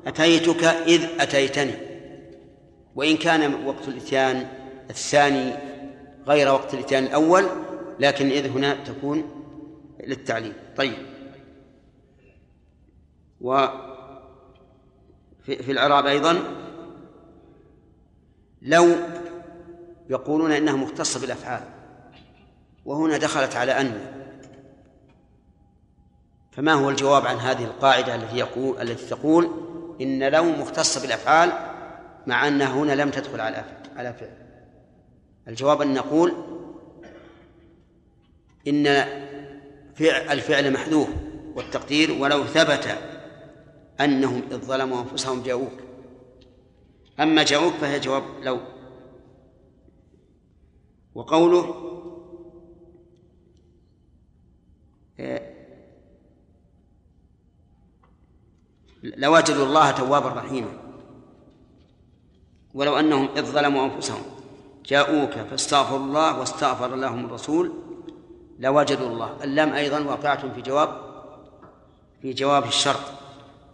أتيتك إذ أتيتني. وإن كان وقت الإتيان الثاني غير وقت الإتيان الأول لكن إذ هنا تكون للتعليم. طيب. و في الإعراب أيضا لو يقولون إنها مختصة بالأفعال وهنا دخلت على أن فما هو الجواب عن هذه القاعدة التي يقول التي تقول إن لو مختصة بالأفعال مع أنها هنا لم تدخل على على فعل. الجواب أن نقول إن فعل الفعل محذوف والتقدير ولو ثبت أنهم إذ ظلموا أنفسهم جاءوك. أما جاءوك فهي جواب لو. وقوله لوجدوا الله توابا رحيما. ولو أنهم إذ ظلموا أنفسهم جاءوك فاستغفروا الله واستغفر لهم الرسول لوجدوا الله. اللام أيضا واقعة في جواب في جواب الشرط.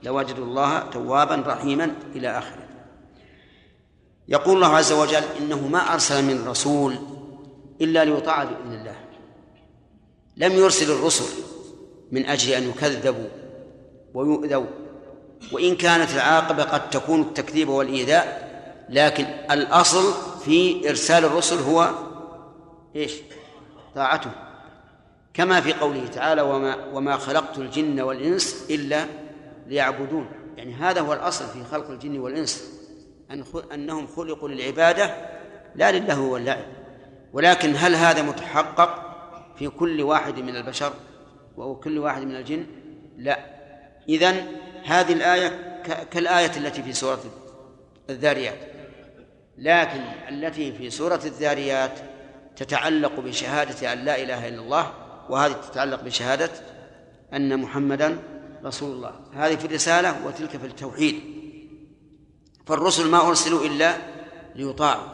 لوجدوا الله توابا رحيما إلى آخره. يقول الله عز وجل إنه ما أرسل من رسول إلا ليطاع بإذن الله. لم يرسل الرسل من أجل أن يكذبوا ويؤذوا. وإن كانت العاقبة قد تكون التكذيب والإيذاء لكن الأصل في إرسال الرسل هو إيش؟ طاعته. كما في قوله تعالى وما, وما خلقت الجن والإنس إلا ليعبدون. يعني هذا هو الأصل في خلق الجن والإنس أن أنهم خلقوا للعبادة لا للهو واللعب ولكن هل هذا متحقق في كل واحد من البشر وكل واحد من الجن؟ لا. إذن هذه الآية كالآية التي في سورة الذاريات. لكن التي في سورة الذاريات تتعلق بشهادة أن لا إله إلا الله وهذه تتعلق بشهادة أن محمدا رسول الله. هذه في الرسالة وتلك في التوحيد. فالرسل ما أرسلوا إلا ليطاعوا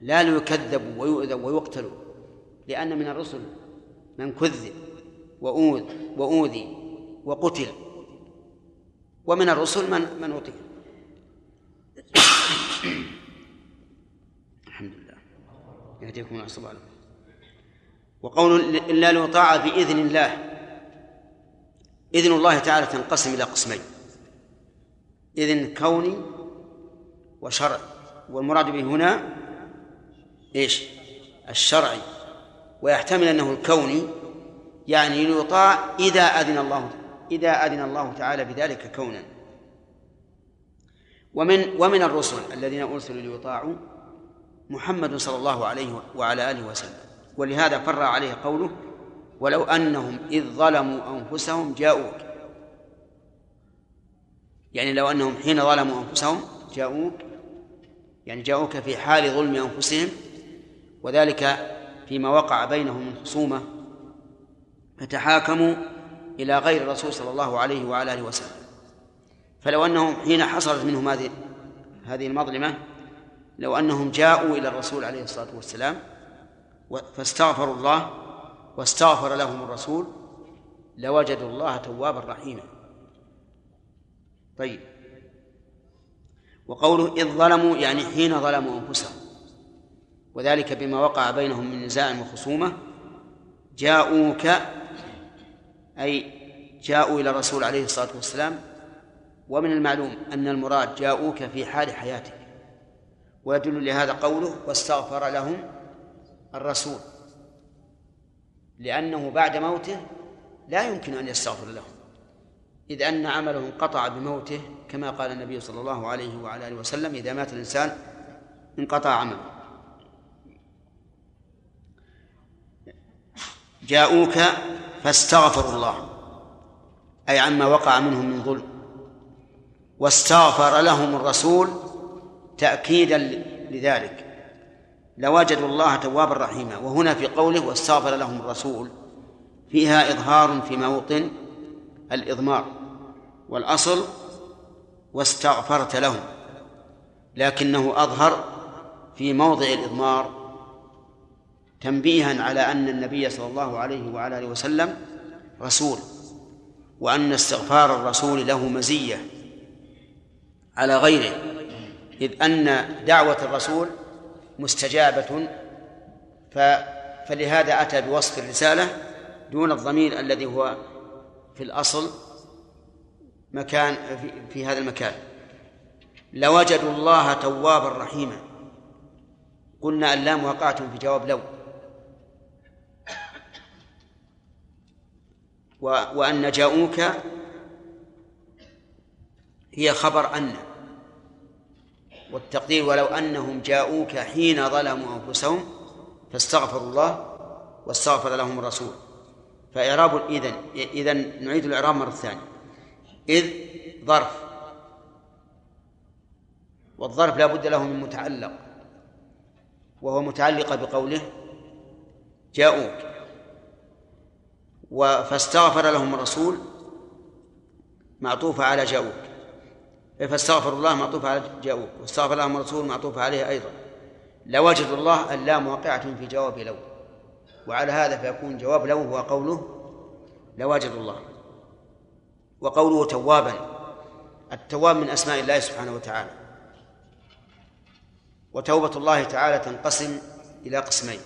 لا ليكذبوا ويؤذوا ويقتلوا لأن من الرسل من كذب وأوذ وأوذي وقتل ومن الرسل من من أوتي. الحمد لله. يهديكم الله سبحانه. وقول إلا ليطاع بإذن الله. إذن الله تعالى تنقسم إلى قسمين. إذن كوني وشرعي. والمراد به هنا إيش؟ الشرعي. ويحتمل أنه الكوني يعني ليطاع إذا أذن الله إذا أذن الله تعالى بذلك كونا. ومن ومن الرسل الذين أرسلوا ليطاعوا محمد صلى الله عليه وعلى آله وسلم. ولهذا فر عليه قوله ولو أنهم إذ ظلموا أنفسهم جاءوك. يعني لو أنهم حين ظلموا أنفسهم جاءوك يعني جاءوك في حال ظلم أنفسهم وذلك فيما وقع بينهم من خصومة فتحاكموا إلى غير الرسول صلى الله عليه وعلى آله وسلم. فلو أنهم حين حصلت منهم هذه هذه المظلمة لو أنهم جاءوا إلى الرسول عليه الصلاة والسلام فاستغفروا الله واستغفر لهم الرسول لوجدوا الله توابا رحيما. طيب. وقوله إذ ظلموا يعني حين ظلموا أنفسهم. وذلك بما وقع بينهم من نزاع وخصومة. جاءوك أي جاءوا إلى الرسول عليه الصلاة والسلام. ومن المعلوم أن المراد جاءوك في حال حياتك. ويدل لهذا قوله واستغفر لهم الرسول لأنه بعد موته لا يمكن أن يستغفر لهم إذ أن عمله انقطع بموته كما قال النبي صلى الله عليه وعلى آله وسلم إذا مات الإنسان انقطع عمله. جاءوك فاستغفروا الله أي عما وقع منهم من ظلم واستغفر لهم الرسول تأكيدا لذلك. لوجدوا الله توابا رحيما. وهنا في قوله واستغفر لهم الرسول فيها إظهار في موطن الإضمار والأصل واستغفرت لهم لكنه أظهر في موضع الإضمار تنبيها على أن النبي صلى الله عليه وعلى آله وسلم رسول وأن استغفار الرسول له مزية على غيره إذ أن دعوة الرسول مستجابة فلهذا أتى بوصف الرسالة دون الضمير الذي هو في الأصل مكان في, في هذا المكان. لوجدوا الله توابا رحيما. قلنا اللام واقعة في جواب لو. وأن جاءوك هي خبر أن. والتقدير ولو أنهم جاءوك حين ظلموا أنفسهم فاستغفروا الله واستغفر لهم الرسول. فإعراب إذن إذن نعيد الإعراب مرة ثانية. إذ ظرف. والظرف لا بد له من متعلق. وهو متعلق بقوله جاءوك. فاستغفر لهم الرسول معطوفة على جاءوك. فاستغفر الله معطوفة على جاءوك واستغفر لهم الرسول معطوفة عليه أيضا. لوجد الله اللام واقعة في جواب لو وعلى هذا فيكون جواب لو هو قوله لواجد الله. وقوله توابا التواب من أسماء الله سبحانه وتعالى. وتوبة الله تعالى تنقسم إلى قسمين.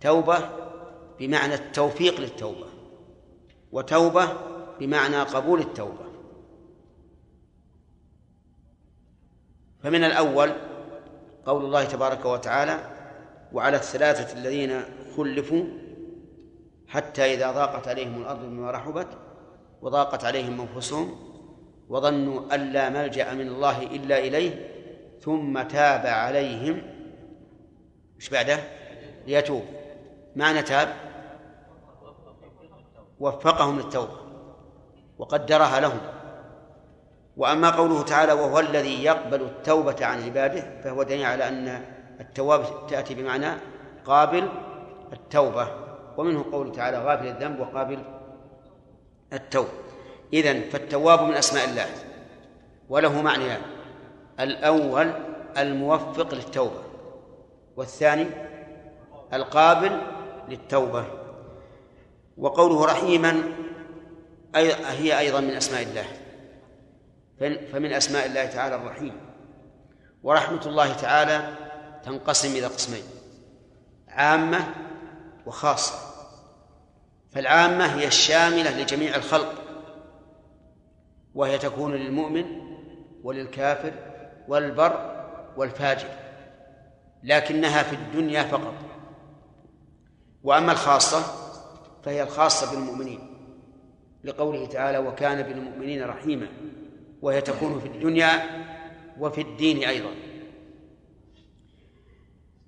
توبة بمعنى التوفيق للتوبة وتوبة بمعنى قبول التوبة. فمن الأول قول الله تبارك وتعالى وعلى الثلاثة الذين خلفوا حتى إذا ضاقت عليهم الأرض بما رحبت وضاقت عليهم أنفسهم وظنوا أن لا ملجأ من الله إلا إليه ثم تاب عليهم إيش بعده؟ ليتوب. معنى تاب؟ وفقهم للتوبة وقدرها لهم. وأما قوله تعالى وهو الذي يقبل التوبة عن عباده فهو دليل على أن التواب تأتي بمعنى قابل التوبة ومنه قوله تعالى غافل الذنب وقابل التوب. إذن فالتواب من أسماء الله وله معنيان الأول الموفق للتوبة والثاني القابل للتوبة. وقوله رحيما هي أيضا من أسماء الله. فمن أسماء الله تعالى الرحيم. ورحمة الله تعالى تنقسم إلى قسمين عامة وخاصة. فالعامة هي الشاملة لجميع الخلق وهي تكون للمؤمن وللكافر والبر والفاجر لكنها في الدنيا فقط. وأما الخاصة فهي الخاصة بالمؤمنين لقوله تعالى وكان بالمؤمنين رحيما وهي تكون في الدنيا وفي الدين أيضا.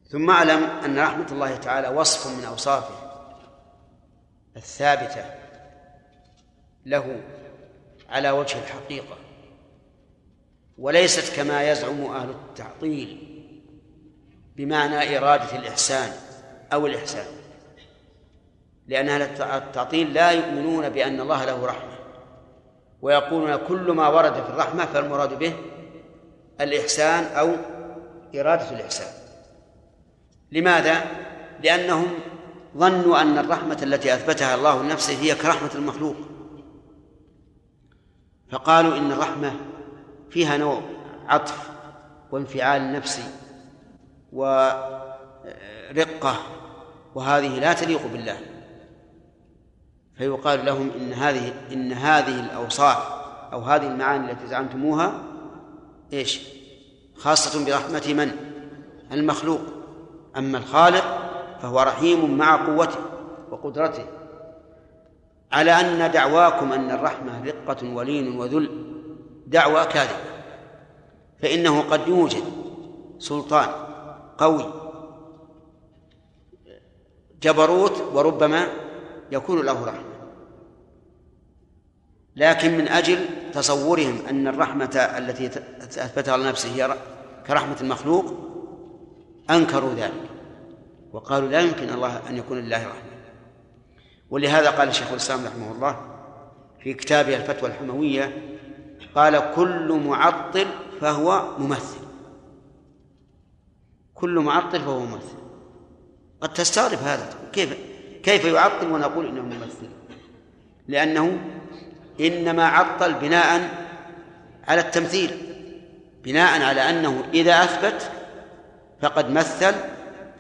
ثم أعلم أن رحمة الله تعالى وصف من أوصافه الثابتة له على وجه الحقيقة وليست كما يزعم أهل التعطيل بمعنى إرادة الإحسان أو الإحسان لأن أهل التعطيل لا يؤمنون بأن الله له رحمة. ويقولون كل ما ورد في الرحمة فالمراد به الإحسان أو إرادة الإحسان. لماذا؟ لأنهم ظنوا أن الرحمة التي أثبتها الله لنفسه هي كرحمة المخلوق. فقالوا إن الرحمة فيها نوع عطف وانفعال نفسي ورقة وهذه لا تليق بالله. فيقال لهم إن هذه إن هذه الأوصاف أو هذه المعاني التي زعمتموها إيش؟ خاصة برحمة من؟ المخلوق. أما الخالق فهو رحيم مع قوته وقدرته. على أن دعواكم أن الرحمة رقة ولين وذل دعوى كاذبة. فإنه قد يوجد سلطان قوي جبروت وربما يكون له رحمة. لكن من أجل تصورهم أن الرحمة التي أثبتها لنفسه هي كرحمة المخلوق أنكروا ذلك وقالوا لا يمكن الله أن يكون لله رحمة. ولهذا قال الشيخ الإسلام رحمه الله في كتابه الفتوى الحموية قال كل معطل فهو ممثل. كل معطل فهو ممثل. قد تستغرب هذا. كيف كيف يعطل ونقول إنه ممثل؟ لأنه إنما عطل بناء على التمثيل بناء على أنه إذا أثبت فقد مثل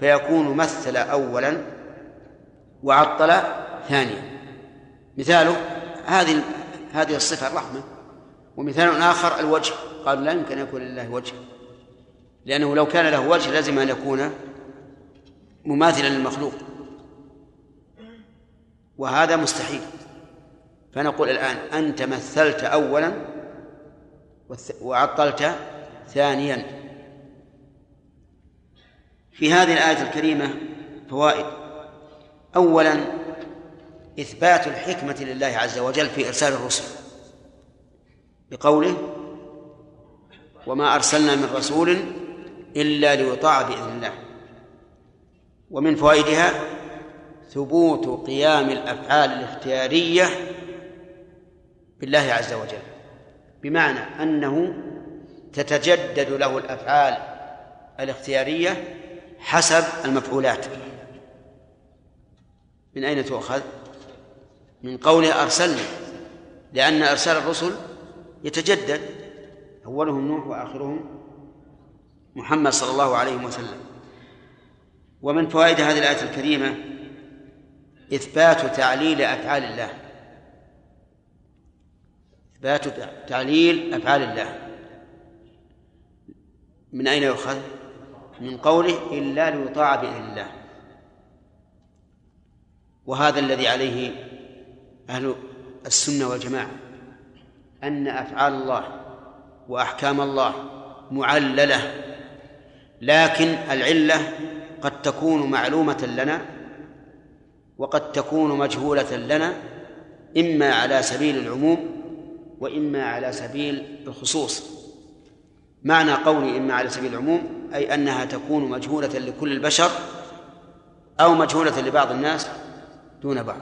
فيكون مثل اولا وعطل ثانيا. مثاله هذه هذه الصفة الرحمة. ومثال آخر الوجه. قالوا لا يمكن أن يكون لله وجه لأنه لو كان له وجه لزم أن يكون مماثلا للمخلوق. وهذا مستحيل. فنقول الآن أنت مثلت أولا وعطلت ثانيا. في هذه الآية الكريمة فوائد. أولا إثبات الحكمة لله عز وجل في إرسال الرسل. بقوله وما أرسلنا من رسول إلا ليطاع بإذن الله. ومن فوائدها ثبوت قيام الأفعال الاختيارية بالله عز وجل. بمعنى أنه تتجدد له الأفعال الاختيارية حسب المفعولات. من أين تؤخذ؟ من قوله أرسلنا لأن إرسال الرسل يتجدد. أولهم نوح وآخرهم محمد صلى الله عليه وسلم. ومن فوائد هذه الآية الكريمة إثبات تعليل أفعال الله. إثبات تعليل أفعال الله من أين يؤخذ؟ من قوله إلا ليطاع بإذن الله وهذا الذي عليه أهل السنة والجماعة أن أفعال الله وأحكام الله معللة لكن العلة قد تكون معلومة لنا وقد تكون مجهولة لنا إما على سبيل العموم وإما على سبيل الخصوص. معنى قولي إما على سبيل العموم أي أنها تكون مجهولة لكل البشر أو مجهولة لبعض الناس دون بعض.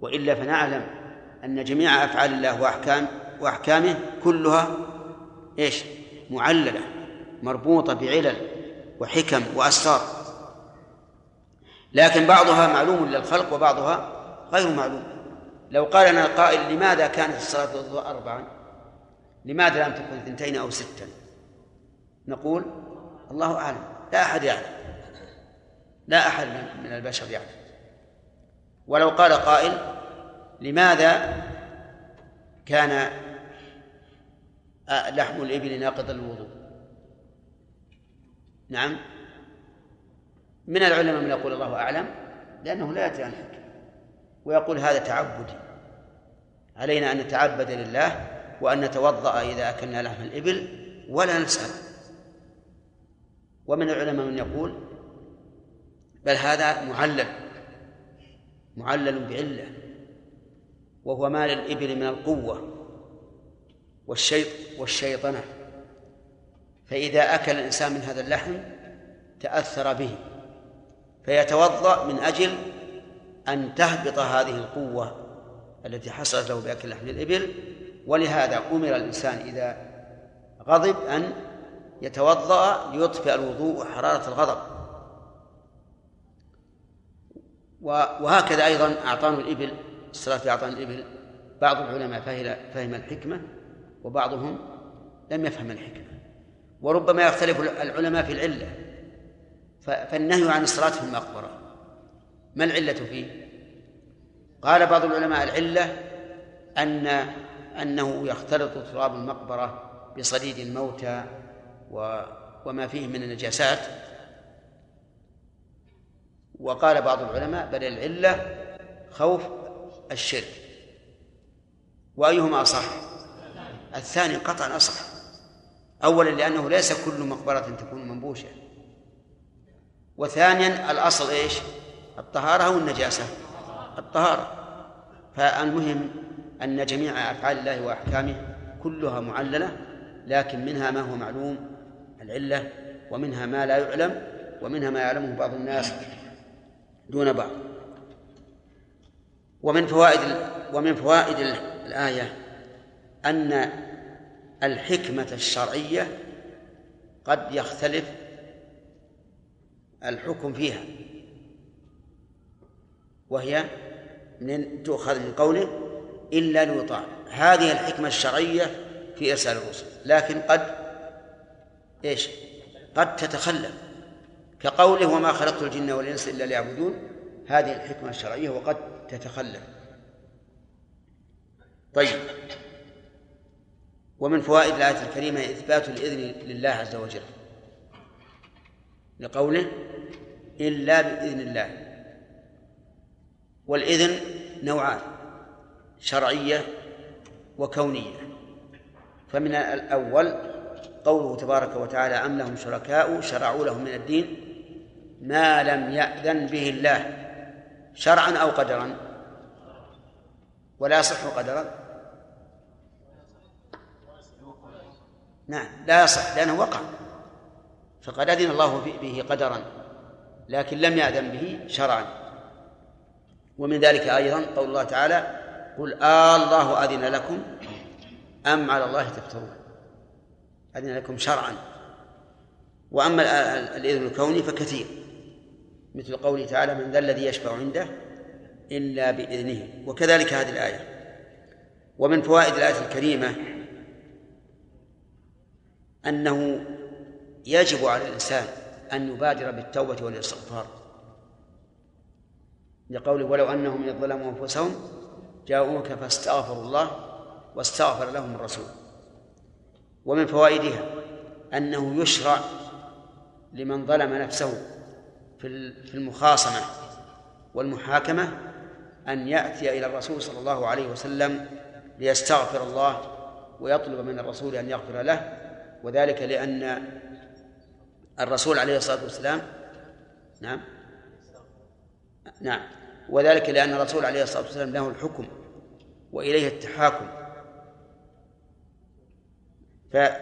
وإلا فنعلم أن جميع أفعال الله وأحكام وأحكامه كلها إيش؟ معللة مربوطة بعلل وحكم وأسرار. لكن بعضها معلوم للخلق وبعضها غير معلوم. لو قال لنا قائل لماذا كانت الصلاة الظهر أربعا؟ لماذا لم تكن اثنتين أو ستا؟ نقول الله أعلم لا أحد يعلم. لا أحد من البشر يعلم. ولو قال قائل لماذا كان لحم الإبل ناقضا للوضوء نعم. من العلماء من يقول الله أعلم؟ لأنه لا يأتي عن ويقول هذا تعبدي. علينا أن نتعبد لله وأن نتوضأ إذا أكلنا لحم الإبل ولا نسأل. ومن العلماء من يقول بل هذا معلل معلل بعلة وهو ما للإبل من القوة والشيط والشيطنة. فإذا أكل الإنسان من هذا اللحم تأثر به فيتوضأ من أجل أن تهبط هذه القوة التي حصلت له بأكل لحم الإبل ولهذا أمر الإنسان إذا غضب أن يتوضأ ليطفئ الوضوء وحرارة الغضب. وهكذا أيضا أعطان الإبل الصلاة في أعطان الإبل. بعض العلماء فهم الحكمة وبعضهم لم يفهم الحكمة. وربما يختلف العلماء في العلة. فالنهي عن الصلاة في المقبرة ما العلة فيه؟ قال بعض العلماء العلة أن أنه يختلط تراب المقبرة بصديد الموتى وما فيه من النجاسات. وقال بعض العلماء بل العلة خوف الشرك. وأيهما أصح؟ الثاني قطعا أصح. أولا لأنه ليس كل مقبرة تكون منبوشة. وثانيا الأصل إيش؟ الطهارة أو النجاسة الطهارة. فالمهم أن جميع أفعال الله وأحكامه كلها معللة لكن منها ما هو معلوم العلة ومنها ما لا يعلم ومنها ما يعلمه بعض الناس دون بعض. ومن فوائد ومن فوائد الآية أن الحكمة الشرعية قد يختلف الحكم فيها. وهي من تؤخذ من قوله إلا ليطاع. هذه الحكمة الشرعية في إرسال الرسل لكن قد إيش؟ قد تتخلف. كقوله وما خلقت الجن والإنس إلا ليعبدون هذه الحكمة الشرعية وقد تتخلف. طيب. ومن فوائد الآية الكريمة إثبات الإذن لله عز وجل لقوله إلا بإذن الله. والإذن نوعان شرعية وكونية. فمن الأول قوله تبارك وتعالى أم لهم شركاء شرعوا لهم من الدين ما لم يأذن به الله شرعا أو قدرا؟ ولا يصح قدرا؟ نعم لا يصح لأنه وقع. فقد أذن الله به قدرا لكن لم يأذن به شرعا. ومن ذلك أيضا قول الله تعالى قل آه الله أذن لكم أم على الله تفترون. أذن لكم شرعا. وأما الإذن الكوني فكثير مثل قوله تعالى من ذا الذي يشفع عنده إلا بإذنه. وكذلك هذه الآية. ومن فوائد الآية الكريمة أنه يجب على الإنسان أن يبادر بالتوبة والإستغفار. لقوله ولو أنهم ظلموا أنفسهم جاءوك فاستغفروا الله واستغفر لهم الرسول. ومن فوائدها أنه يشرع لمن ظلم نفسه في المخاصمة والمحاكمة أن يأتي إلى الرسول صلى الله عليه وسلم ليستغفر الله ويطلب من الرسول أن يغفر له وذلك لأن الرسول عليه الصلاة والسلام نعم نعم. وذلك لأن الرسول عليه الصلاة والسلام له الحكم وإليه التحاكم.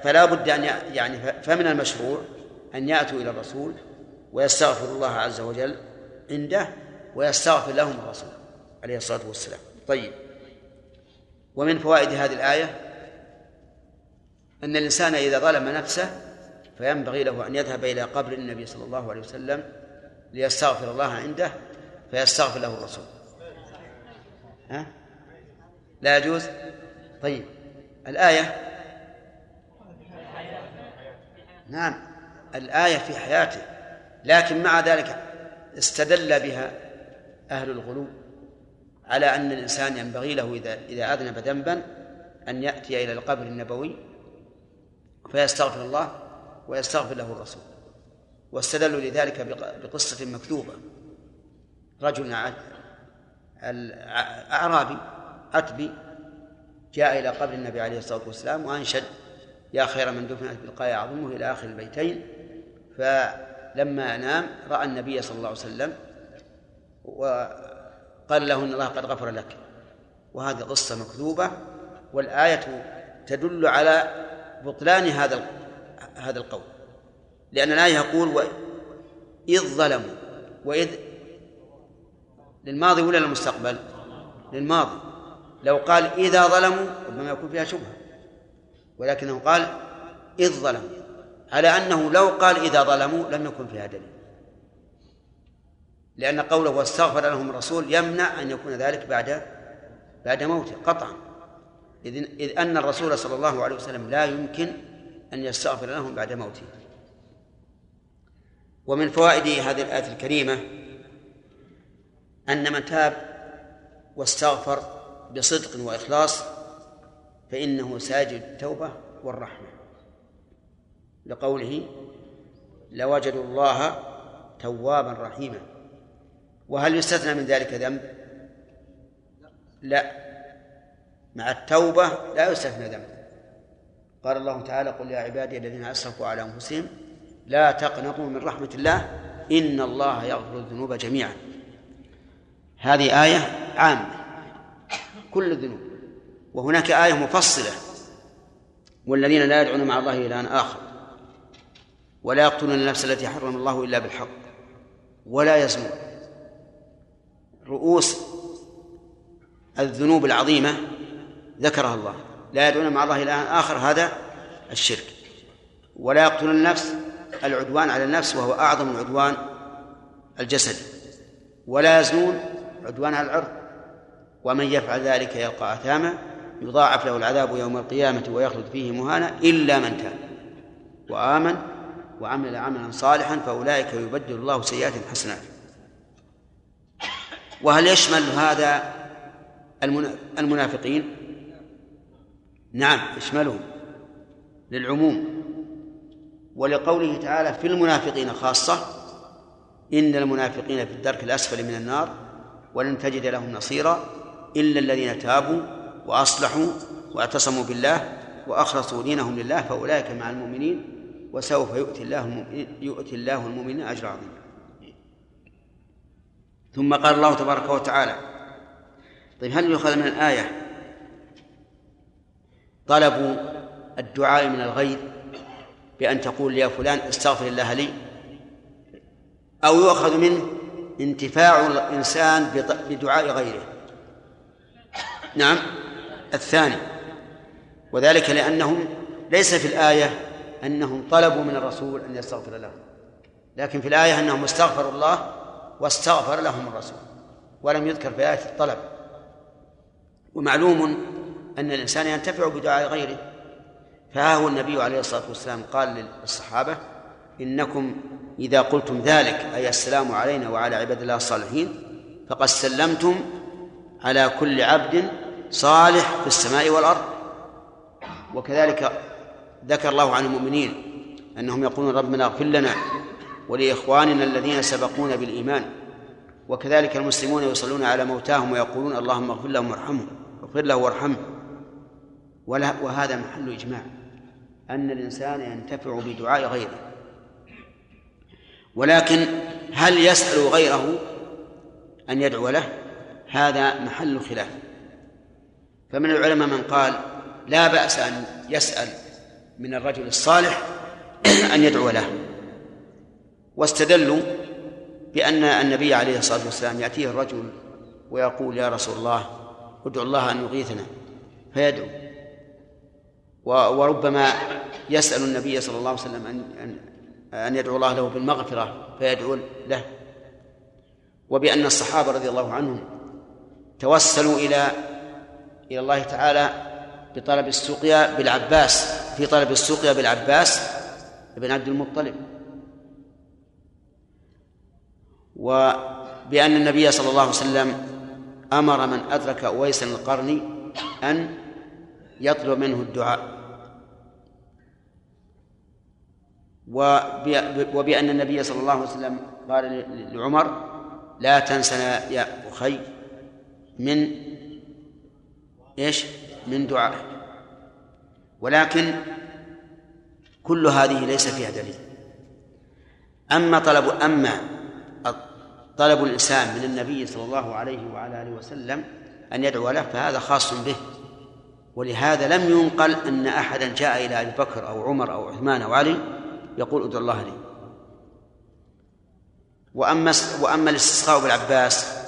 فلا بد أن يعني فمن المشروع أن يأتوا إلى الرسول ويستغفر الله عز وجل عنده ويستغفر لهم الرسول عليه الصلاة والسلام. طيب. ومن فوائد هذه الآية أن الإنسان إذا ظلم نفسه فينبغي له أن يذهب إلى قبر النبي صلى الله عليه وسلم ليستغفر الله عنده فيستغفر له الرسول. ها؟ لا يجوز؟ طيب. الآية؟ نعم. الآية في حياته لكن مع ذلك استدل بها أهل الغلو على أن الإنسان ينبغي له إذا إذا أذنب ذنبا أن يأتي إلى القبر النبوي فيستغفر الله ويستغفر له الرسول. واستدلوا لذلك بقصة مكذوبة رجل أعرابي أتبي جاء إلى قبر النبي عليه الصلاة والسلام وأنشد يا خير من دفنت بالقاية أعظمه إلى آخر البيتين. فلما نام رأى النبي صلى الله عليه وسلم وقال له إن الله قد غفر لك. وهذه قصة مكذوبة والآية تدل على بطلان هذا هذا القول. لأن الآية يقول إذ ظلموا وإذ للماضي ولا للمستقبل؟ للماضي. لو قال إذا ظلموا ربما يكون فيها شبهة. ولكنه قال إذ ظلموا. على أنه لو قال إذا ظلموا لم يكن فيها دليل. لأن قوله واستغفر لهم الرسول يمنع أن يكون ذلك بعد بعد موته قطعا. إذ, إذ أن الرسول صلى الله عليه وسلم لا يمكن أن يستغفر لهم بعد موته. ومن فوائد هذه الآية الكريمة أن من تاب واستغفر بصدق وإخلاص فإنه ساجد التوبة والرحمة. لقوله لوجدوا الله توابا رحيما. وهل يستثنى من ذلك ذنب؟ لا. مع التوبة لا يستثنى ذنب. قال الله تعالى قل يا عبادي الذين أسرفوا على أنفسهم لا تقنطوا من رحمة الله إن الله يغفر الذنوب جميعا. هذه آية عامة. كل الذنوب. وهناك آية مفصلة. والذين لا يدعون مع الله إلها آخر. ولا يقتلون النفس التي حرم الله إلا بالحق. ولا يزنون. رؤوس الذنوب العظيمة ذكرها الله. لا يدعون مع الله إلها آخر. هذا الشرك. ولا يقتلون النفس العدوان على النفس وهو أعظم العدوان الجسدي. ولا يزنون عدوان على العرض ومن يفعل ذلك يلقى أثاما يضاعف له العذاب يوم القيامة ويخلد فيه مهانا إلا من تاب. وآمن وعمل عملا صالحا فأولئك يبدل الله سيئات حسنات. وهل يشمل هذا المنافقين؟ نعم يشملهم للعموم. ولقوله تعالى في المنافقين خاصة إن المنافقين في الدرك الأسفل من النار ولن تجد لهم نصيرا إلا الذين تابوا وأصلحوا واعتصموا بالله وأخلصوا دينهم لله فأولئك مع المؤمنين وسوف يؤتي الله المؤمنين يؤتي الله المؤمنين أجر عظيم ثم قال الله تبارك وتعالى طيب هل يؤخذ من الآية طلب الدعاء من الغير بأن تقول يا فلان استغفر الله لي؟ أو يؤخذ منه انتفاع الإنسان بدعاء غيره. نعم. الثاني. وذلك لأنهم ليس في الآية أنهم طلبوا من الرسول أن يستغفر لهم لكن في الآية أنهم استغفروا الله واستغفر لهم الرسول ولم يذكر في آية الطلب. ومعلوم أن الإنسان ينتفع بدعاء غيره. فها هو النبي عليه الصلاة والسلام قال للصحابة إنكم إذا قلتم ذلك أي السلام علينا وعلى عباد الله الصالحين فقد سلمتم على كل عبد صالح في السماء والأرض. وكذلك ذكر الله عن المؤمنين أنهم يقولون ربنا اغفر لنا ولإخواننا الذين سبقونا بالإيمان. وكذلك المسلمون يصلون على موتاهم ويقولون اللهم اغفر لهم وارحمهم اغفر له وارحمه. وهذا محل إجماع أن الإنسان ينتفع بدعاء غيره. ولكن هل يسأل غيره أن يدعو له؟ هذا محل خلاف. فمن العلماء من قال لا بأس أن يسأل من الرجل الصالح أن يدعو له. واستدلوا بأن النبي عليه الصلاة والسلام يأتيه الرجل ويقول يا رسول الله ادعو الله أن يغيثنا. فيدعو. وربما يسأل النبي صلى الله عليه وسلم أن أن يدعو الله له بالمغفرة فيدعو له. وبأن الصحابة رضي الله عنهم توسلوا إلى إلى الله تعالى بطلب السقيا بالعباس في طلب السقيا بالعباس بن عبد المطلب. وبأن النبي صلى الله عليه وسلم أمر من أدرك أويس القرني أن يطلب منه الدعاء. وبأن النبي صلى الله عليه وسلم قال لعمر لا تنسنا يا أخي من إيش؟ من دعائك. ولكن كل هذه ليس فيها دليل. أما طلب أما طلب الإنسان من النبي صلى الله عليه وعلى آله وسلم أن يدعو له فهذا خاص به. ولهذا لم ينقل أن أحدا جاء إلى أبي بكر أو عمر أو عثمان أو علي يقول ادعو الله لي. وأما وأما الاستسقاء بالعباس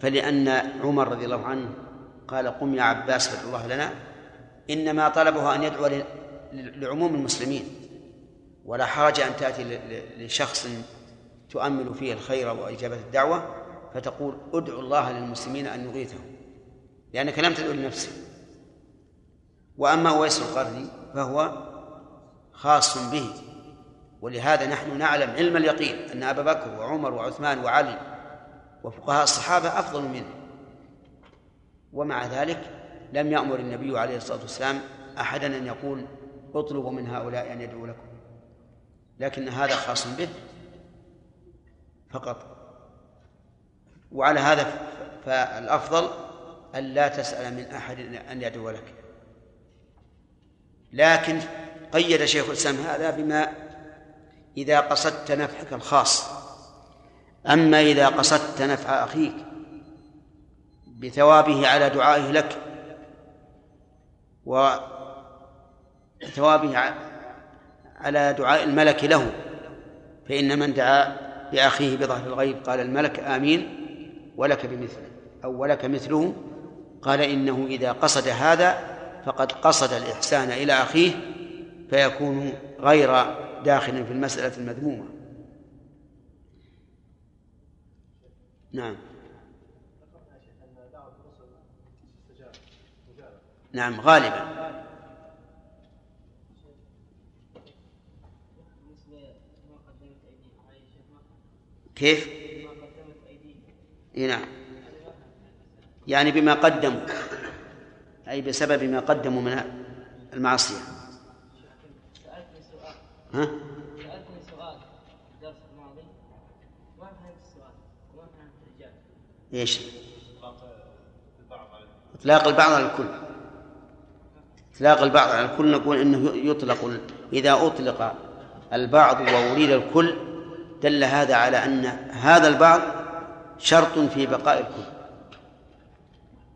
فلأن عمر رضي الله عنه قال قم يا عباس فادعو الله لنا. إنما طلبه أن يدعو لعموم المسلمين. ولا حرج أن تأتي لشخص تؤمل فيه الخير وإجابة الدعوة فتقول ادعو الله للمسلمين أن يغيثهم. لأنك لم تدعو لنفسك. وأما أويس القرني فهو خاص به. ولهذا نحن نعلم علم اليقين أن أبا بكر وعمر وعثمان وعلي وفقهاء الصحابة أفضل منه. ومع ذلك لم يأمر النبي عليه الصلاة والسلام أحدا أن يقول اطلبوا من هؤلاء أن يدعوا لكم. لكن هذا خاص به فقط. وعلى هذا فالأفضل أن لا تسأل من أحد أن يدعو لك. لكن قيد شيخ الإسلام هذا بما إذا قصدت نفعك الخاص. أما إذا قصدت نفع أخيك بثوابه على دعائه لك وثوابه على دعاء الملك له فإن من دعا بأخيه بظهر الغيب قال الملك آمين ولك بمثله أو ولك مثله قال إنه إذا قصد هذا فقد قصد الإحسان إلى أخيه فيكون غير داخل في المسألة المذمومة. نعم. نعم غالبا. كيف؟ نعم. يعني بما قدموا أي بسبب ما قدموا من المعصية. ها؟ سألتني سؤال في الدرس الماضي. ما فهمت السؤال؟ وما فهمت الإجابة إيش؟ إطلاق البعض على الكل. إطلاق البعض على الكل. نقول إنه يطلق إذا أطلق البعض وأريد الكل دل هذا على أن هذا البعض شرط في بقاء الكل.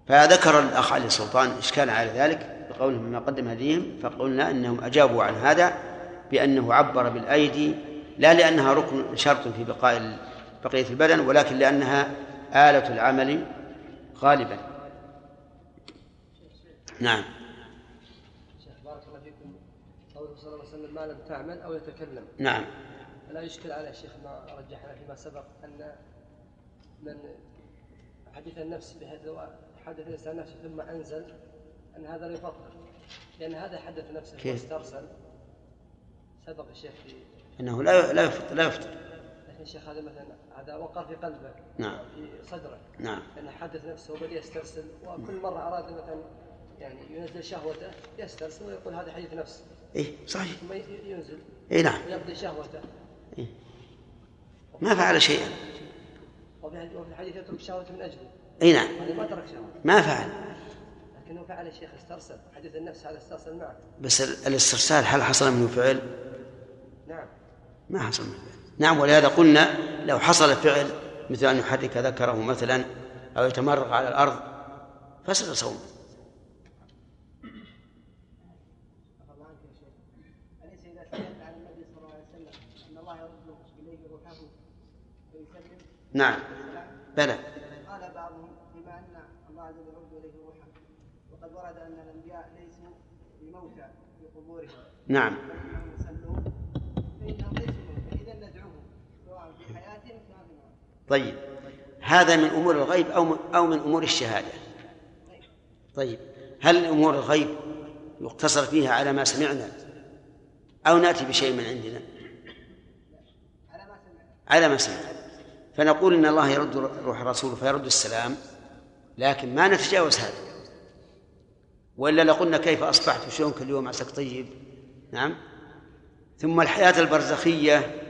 فذكر الأخ علي السلطان إشكالا على ذلك بقولهم ما قدم هديهم فقلنا أنهم أجابوا عن هذا بأنه عبر بالأيدي لا لأنها ركن شرط في بقاء بقية البدن ولكن لأنها آلة العمل غالبا. نعم. بارك الله فيكم. قوله صلى الله عليه وسلم ما لم تعمل أو يتكلم. نعم. لا يشكل على الشيخ ما رجحنا فيما سبق أن من حديث النفس بحيث لو حدث الإنسان نفسه ثم أنزل أن هذا لا يفطر لأن هذا حدث نفسه كيف؟ واسترسل. سبق الشيخ في أنه لا لا يفطر لا يفطر. لكن الشيخ هذا مثلا هذا وقر في قلبه نعم. في صدره. نعم. لأنه حدث نفسه وبدأ يسترسل وكل مرة أراد مثلا يعني ينزل شهوته يسترسل ويقول هذا حديث نفس. إيه صحيح. ثم ينزل. إيه نعم. ويقضي شهوته. إيه. ما فعل شيئا. وفي الحديث- وفي الحديث يترك شهوته من أجله. اي نعم. ما ترك شهوته ما فعل. لكنه فعل الشيخ استرسل. حديث النفس هذا استرسل معه. بس ال- الاسترسال هل حصل منه فعل؟ نعم. ما حصل منه فعل نعم ولهذا قلنا لو حصل فعل مثل أن يحرك ذكره مثلا أو يتمرغ على الأرض فسد صومه. الله عنك يا شيخ أليس إذا سمعت عن النبي صلى الله عليه وسلم أن الله يرد إليه روحه ويسلم نعم. بلى. قال بعضهم بما أن الله عز وجل يرد إليه روحه وقد ورد أن الأنبياء ليسوا بموتى في قبورهم. نعم فإنهم يصلون فإنهم ليسوا موتى إذا ندعوهم سواء في حياتهم كما في موتهم طيب. هذا من أمور الغيب أو أو من أمور الشهادة. طيب. هل أمور الغيب يقتصر فيها على ما سمعنا أو نأتي بشيء من عندنا؟ على ما سمعنا. فنقول إن الله يرد روح الرسول فيرد السلام لكن ما نتجاوز هذا. وإلا لقلنا كيف أصبحت شلونك اليوم عساك طيب؟ نعم. ثم الحياة البرزخية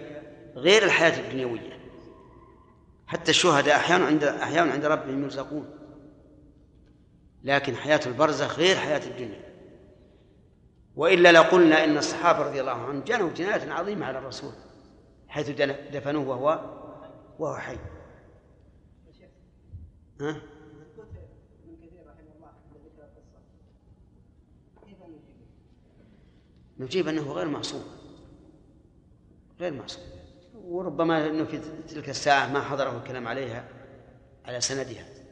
غير الحياة الدنيوية. حتى الشهداء أحيانا عند أحيانا عند ربهم يرزقون. لكن حياة البرزخ غير حياة الدنيا. وإلا لقلنا إن الصحابة رضي الله عنهم جنوا جناية عظيمة على الرسول حيث دفنوه وهو وهو حي. ها؟ نجيب أنه غير معصوم. غير معصوم. وربما أنه في تلك الساعة ما حضره الكلام عليها على سندها.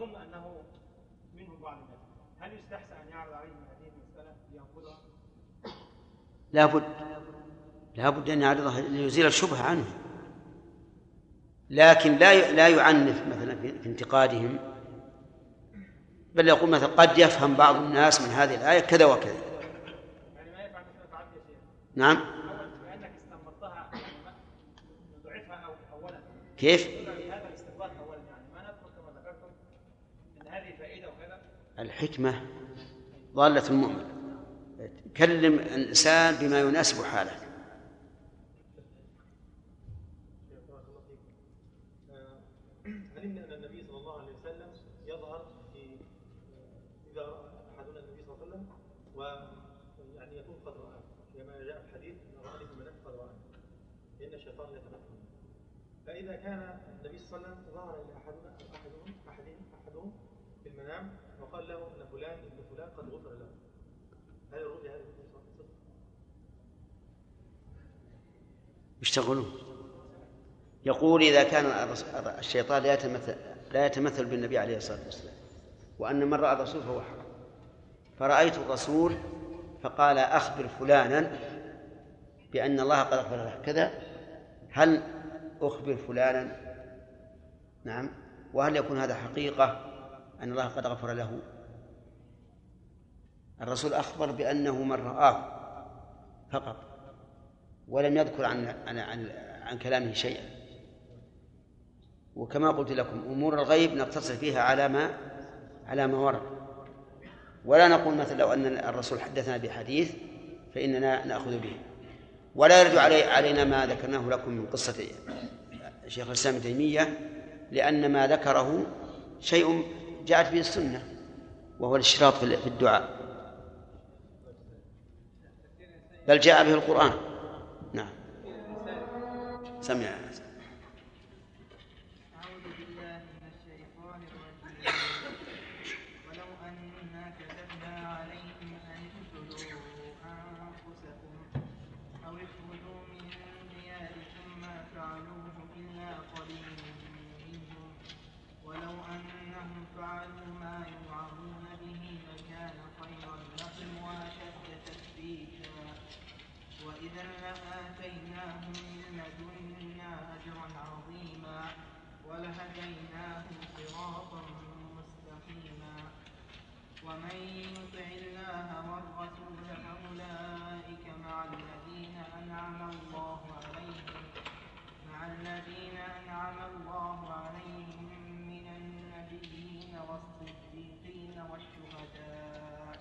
يظن أنه منهم بعض الناس هل يستحسن يعرض عليهم هذه لينقضها؟ لابد لابد أن يعرضها ليزيل الشبهة عنه. لكن لا لا يعنف مثلا في انتقادهم. بل يقول مثلا قد يفهم بعض الناس من هذه الآية كذا وكذا. يعني نعم. كيف؟ يعني الحكمة ضالة المؤمن. كلم الإنسان بما يناسب حاله بارك الله فيكم. آه، علمنا ان النبي صلى الله عليه وسلم يظهر في آه، اذا راى احدنا النبي صلى الله عليه وسلم ويعني يكون قد راه كما جاء في الحديث ان راني في المنام قد راني لأن الشيطان يتمكن فاذا كان النبي صلى الله عليه وسلم ظهر إلى احدنا أو احدهم احدهم أحدهم في المنام وقال له إن فلان ابن فلان قد غفر له. هل الرؤيا هذه صدق؟ يشتغلون. يقول إذا كان الشيطان لا يتمثل لا يتمثل بالنبي عليه الصلاة والسلام وأن من رأى الرسول فهو حق. فرأيت الرسول فقال أخبر فلانا بأن الله قد غفر له. كذا هل أخبر فلانا. نعم. وهل يكون هذا حقيقة أن الله قد غفر له؟ الرسول أخبر بأنه من رآه فقط ولم يذكر عن عن عن, عن كلامه شيئا. وكما قلت لكم أمور الغيب نقتصر فيها على ما على ما ورد. ولا نقول مثلا لو أن الرسول حدثنا بحديث فإننا نأخذ به. ولا يرد علي علينا ما ذكرناه لكم من قصة شيخ الإسلام ابن تيمية لأن ما ذكره شيء جاءت به السنة وهو الاشتراط في في الدعاء. بل جاء به القرآن. نعم. سمع أعوذ بالله من الشيطان الرجيم ولو أنا كتبنا عليهم أن اقتلوا أنفسكم أو اخرجوا من دياركم ما فعلوه إلا قليل إذا لآتيناهم من لدنا أجرا عظيما ولهديناهم صراطا مستقيما ومن يطع الله والرسول فأولئك مع الذين أنعم الله عليهم مع الذين أنعم الله عليهم من النبيين والصديقين والشهداء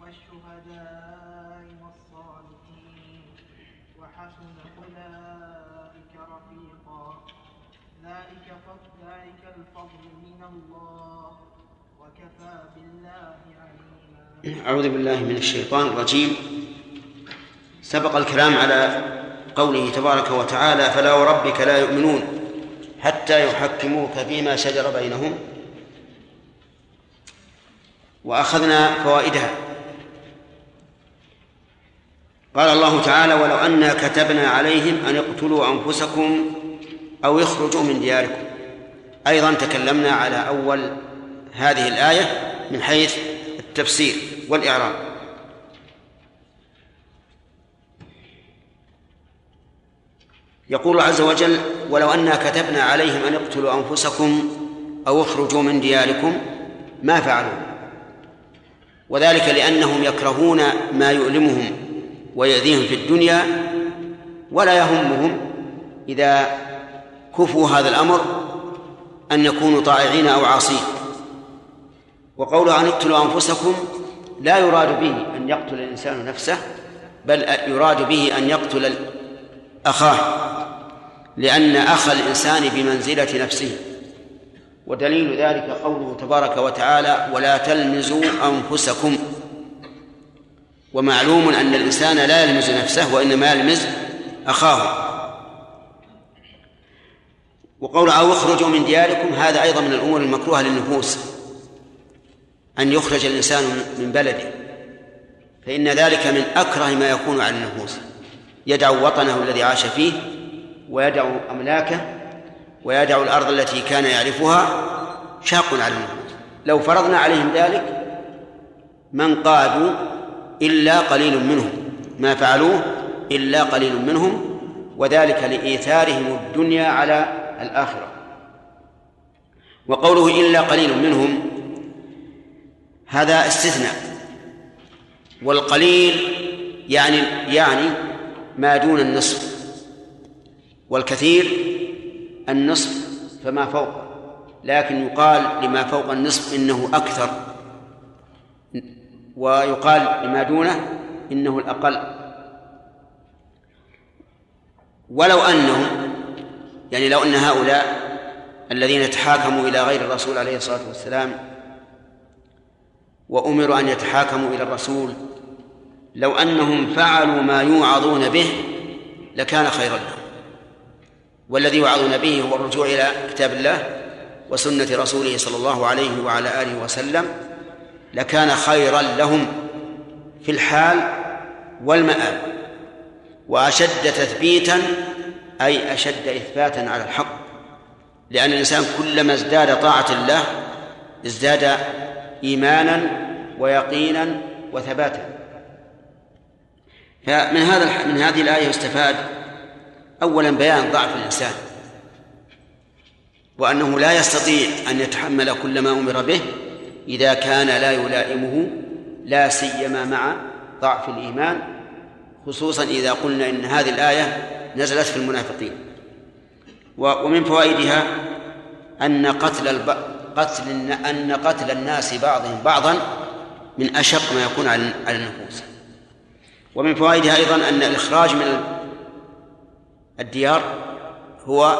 والشهداء والصالحين وحسن أولئك رفيقا. ذلك فضل ذلك الفضل من الله. وكفى بالله عليما. أعوذ بالله من الشيطان الرجيم. سبق الكلام على قوله تبارك وتعالى فلا وربك لا يؤمنون حتى يحكموك فيما شجر بينهم. وأخذنا فوائدها. قال الله تعالى ولو أنا كتبنا عليهم أن اقتلوا أنفسكم أو اخرجوا من دياركم. أيضا تكلمنا على أول هذه الآية من حيث التفسير والإعراب. يقول الله عز وجل ولو أنا كتبنا عليهم أن اقتلوا أنفسكم أو اخرجوا من دياركم ما فعلوا. وذلك لأنهم يكرهون ما يؤلمهم ويؤذيهم في الدنيا ولا يهمهم إذا كفوا هذا الأمر أن يكونوا طائعين أو عاصين. وقوله أن اقتلوا أنفسكم لا يراد به أن يقتل الإنسان نفسه بل يراد به أن يقتل أخاه لأن أخ الإنسان بمنزلة نفسه. ودليل ذلك قوله تبارك وتعالى ولا تلمزوا أنفسكم ومعلوم أن الإنسان لا يلمز نفسه وإنما يلمز أخاه. وقول أو اخرجوا من دياركم هذا أيضا من الأمور المكروهة للنفوس. أن يخرج الإنسان من بلده. فإن ذلك من أكره ما يكون على النفوس. يدع وطنه الذي عاش فيه ويدع أملاكه ويدع الأرض التي كان يعرفها شاق على النفوس. لو فرضنا عليهم ذلك من قادوا إلا قليل منهم. ما فعلوه إلا قليل منهم وذلك لإيثارهم الدنيا على الآخرة. وقوله إلا قليل منهم هذا استثناء. والقليل يعني يعني ما دون النصف. والكثير النصف فما فوق لكن يقال لما فوق النصف إنه أكثر. ويقال لما دونه إنه الأقل. ولو أنهم يعني لو أن هؤلاء الذين تحاكموا إلى غير الرسول عليه الصلاة والسلام وأمروا أن يتحاكموا إلى الرسول. لو أنهم فعلوا ما يوعظون به لكان خيرا لهم. والذي يوعظون به هو الرجوع إلى كتاب الله وسنة رسوله صلى الله عليه وعلى آله وسلم. لكان خيرا لهم في الحال والمآب وأشد تثبيتا أي أشد إثباتا على الحق. لأن الإنسان كلما ازداد طاعة الله ازداد إيمانا ويقينا وثباتا فمن هذا من هذه الآية يستفاد أولا بيان ضعف الإنسان وأنه لا يستطيع أن يتحمل كل ما أمر به إذا كان لا يلائمه لا سيما مع ضعف الإيمان خصوصا إذا قلنا إن هذه الآية نزلت في المنافقين ومن فوائدها أن قتل. قتل أن قتل الناس بعضهم بعضا من أشق ما يكون على النفوس. ومن فوائدها أيضا أن الإخراج من الديار هو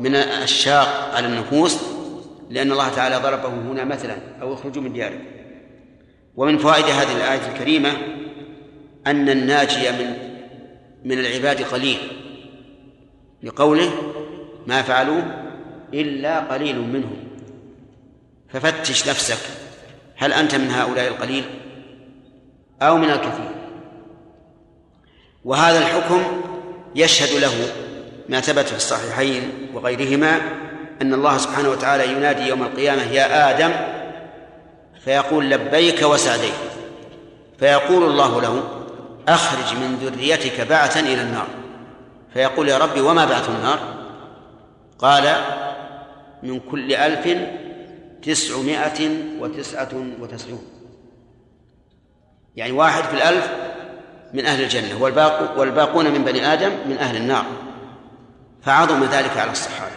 من الشاق على النفوس لأن الله تعالى ضربه هنا مثلا أو اخرجوا من دياركم. ومن فوائد هذه الآية الكريمة أن الناجي من من العباد قليل لقوله ما فعلوه إلا قليل منهم. ففتش نفسك. هل أنت من هؤلاء القليل؟ أو من الكثير؟ وهذا الحكم يشهد له ما ثبت في الصحيحين وغيرهما أن الله سبحانه وتعالى ينادي يوم القيامة يا آدم فيقول لبيك وسعديك فيقول الله له أخرج من ذريتك بعثا إلى النار فيقول يا ربي وما بعث النار؟ قال من كل ألف تسعمائة وتسعة وتسعون. يعني واحد في الألف من أهل الجنة والباق والباقون من بني آدم من أهل النار. فعظم ذلك على الصحابة.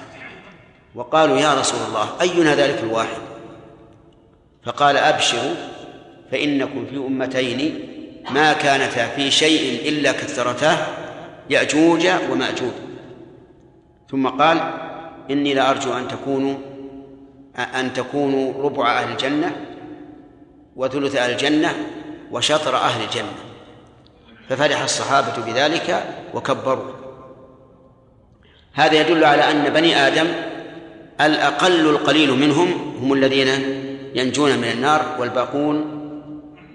وقالوا يا رسول الله أينا ذلك الواحد؟ فقال أبشروا فإنكم في أمتين ما كانتا في شيء إلا كثرتاه يأجوج ومأجوج. ثم قال إني لأرجو أن تكونوا أن تكونوا ربع أهل الجنة وثلث أهل الجنة وشطر أهل الجنة. ففرح الصحابة بذلك وكبروا. هذا يدل على أن بني آدم الأقل القليل منهم هم الذين ينجون من النار والباقون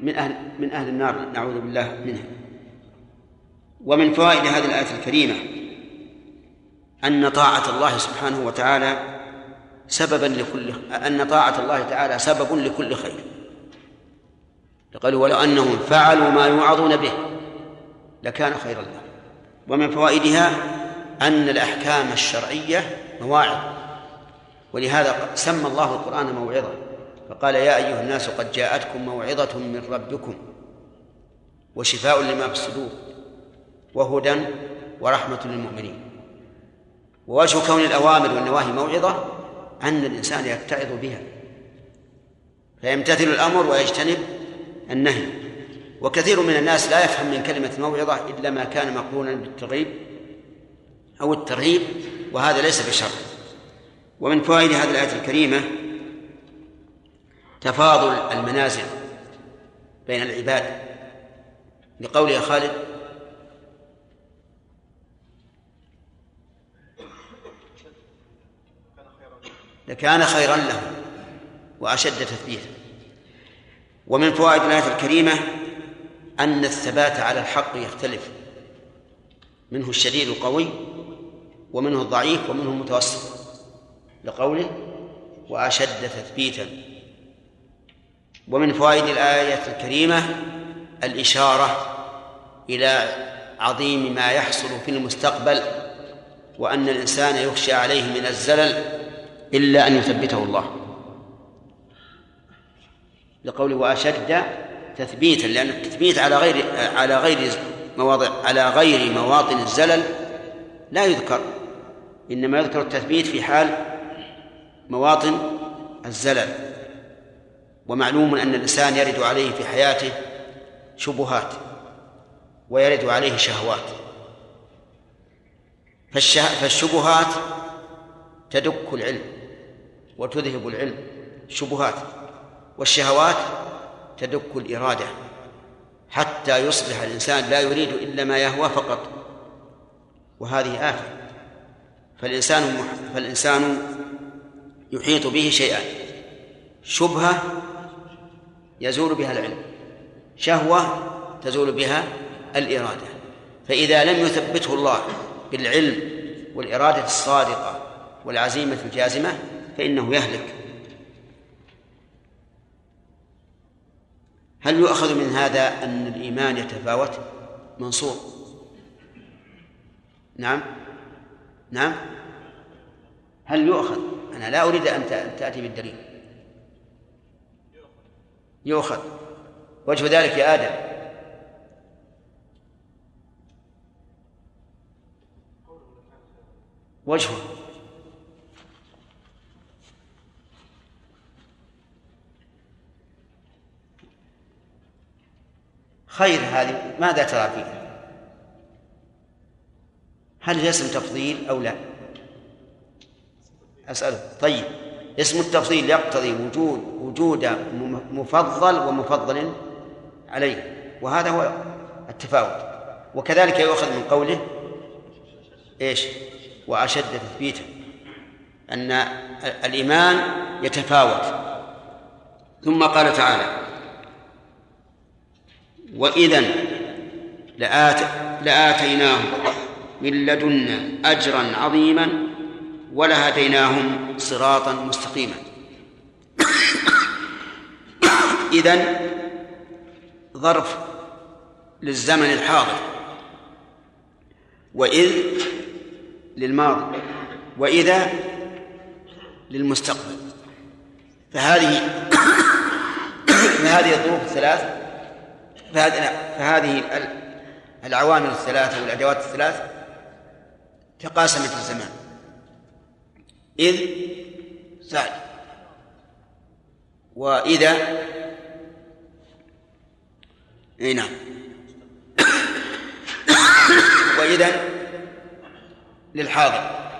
من أهل من أهل النار نعوذ بالله منهم ومن فوائد هذه الآية الكريمة أن طاعة الله سبحانه وتعالى سببا لكل أن طاعة الله تعالى سبب لكل خير. قالوا ولو أنهم فعلوا ما يوعظون به لكان خيرا لهم. ومن فوائدها أن الأحكام الشرعية مواعظ. ولهذا سمى الله القرآن موعظة فقال يا أيها الناس قد جاءتكم موعظة من ربكم وشفاء لما في الصدور وهدى ورحمة للمؤمنين. ووجه كون الأوامر والنواهي موعظة أن الإنسان يتعظ بها. فيمتثل الأمر ويجتنب النهي. وكثير من الناس لا يفهم من كلمة موعظة إلا ما كان مقرونا بالترغيب أو الترهيب وهذا ليس بشر ومن فوائد هذه الآية الكريمة تفاضل المنازل بين العباد. لقول يا خالد لكان خيرا لهم وأشد تثبيتا. ومن فوائد الآية الكريمة أن الثبات على الحق يختلف. منه الشديد القوي ومنه الضعيف ومنه المتوسط. لقوله وأشد تثبيتا. ومن فوائد الآية الكريمة الإشارة إلى عظيم ما يحصل في المستقبل وأن الإنسان يخشى عليه من الزلل إلا أن يثبته الله. لقوله وأشد تثبيتا لأن التثبيت على غير على غير مواضع على غير مواطن الزلل لا يذكر. إنما يذكر التثبيت في حال مواطن الزلل. ومعلوم أن الإنسان يرد عليه في حياته شبهات ويرد عليه شهوات. فالشبهات تدك العلم. وتذهب العلم. شبهات والشهوات تدك الإرادة. حتى يصبح الإنسان لا يريد إلا ما يهوى فقط. وهذه آفة. فالإنسان فالإنسان يحيط به شيئان شبهة يزول بها العلم. شهوة تزول بها الإرادة. فإذا لم يثبته الله بالعلم والإرادة الصادقة والعزيمة الجازمة فإنه يهلك. هل يؤخذ من هذا أن الإيمان يتفاوت؟ منصور نعم. نعم. هل يؤخذ؟ أنا لا أريد أن تأتي بالدليل. يؤخذ. وجه ذلك يا آدم. وجهه. خير هذه ماذا ترى فيها؟ هل اسم تفضيل أو لا؟ أسأله طيب اسم التفضيل يقتضي وجود وجود مفضل ومفضل عليه وهذا هو التفاوت. وكذلك يؤخذ من قوله إيش؟ وأشد تثبيتا أن الإيمان يتفاوت. ثم قال تعالى وإذا لآت لآتيناهم من لدنا أجرا عظيما ولهديناهم صراطا مستقيما. إذن ظرف للزمن الحاضر وإذ للماضي وإذا للمستقبل. فهذه فهذه الظروف الثلاث فهذه العوامل الثلاثة والأدوات الثلاث تقاسمت الزمان. إذ زاد وإذا إي نعم. وإذا للحاضر.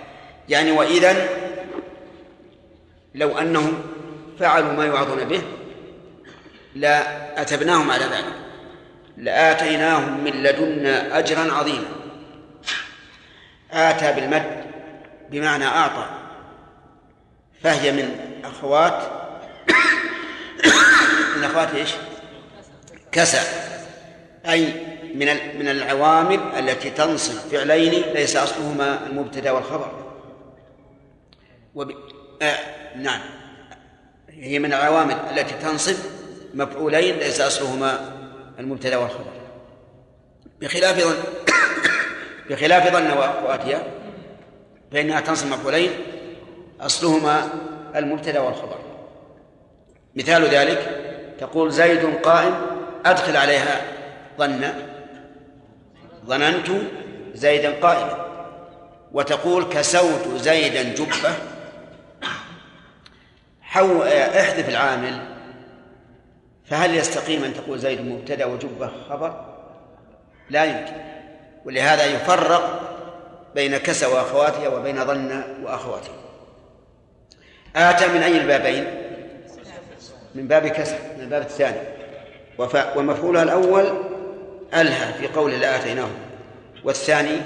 يعني وإذا لو أنهم فعلوا ما يوعظون به لأتبناهم على ذلك. لآتيناهم من لدنا أجرا عظيما. آتى بالمد بمعنى أعطى فهي من أخوات من أخوات إيش؟ كسى. أي من من العوامل التي تنصب فعلين ليس أصلهما المبتدأ والخبر. وب... آه نعم. هي من العوامل التي تنصب مفعولين ليس أصلهما المبتدأ والخبر. بخلاف ظن بخلاف ظن وأتيا فإنها تنصب مفعولين أصلهما المبتدأ والخبر. مثال ذلك تقول زيد قائم أدخل عليها ظن ظننت زيدا قائما. وتقول كسوت زيدا جبة. حو احذف العامل. فهل يستقيم أن تقول زيد مبتدأ وجبة خبر؟ لا يمكن. ولهذا يفرق بين كسى وأخواتها وبين ظن وأخواتها آتى من أي البابين؟ من باب كسى من الباب الثاني. ومفعولها الأول ألهى في قول لآتيناهم والثاني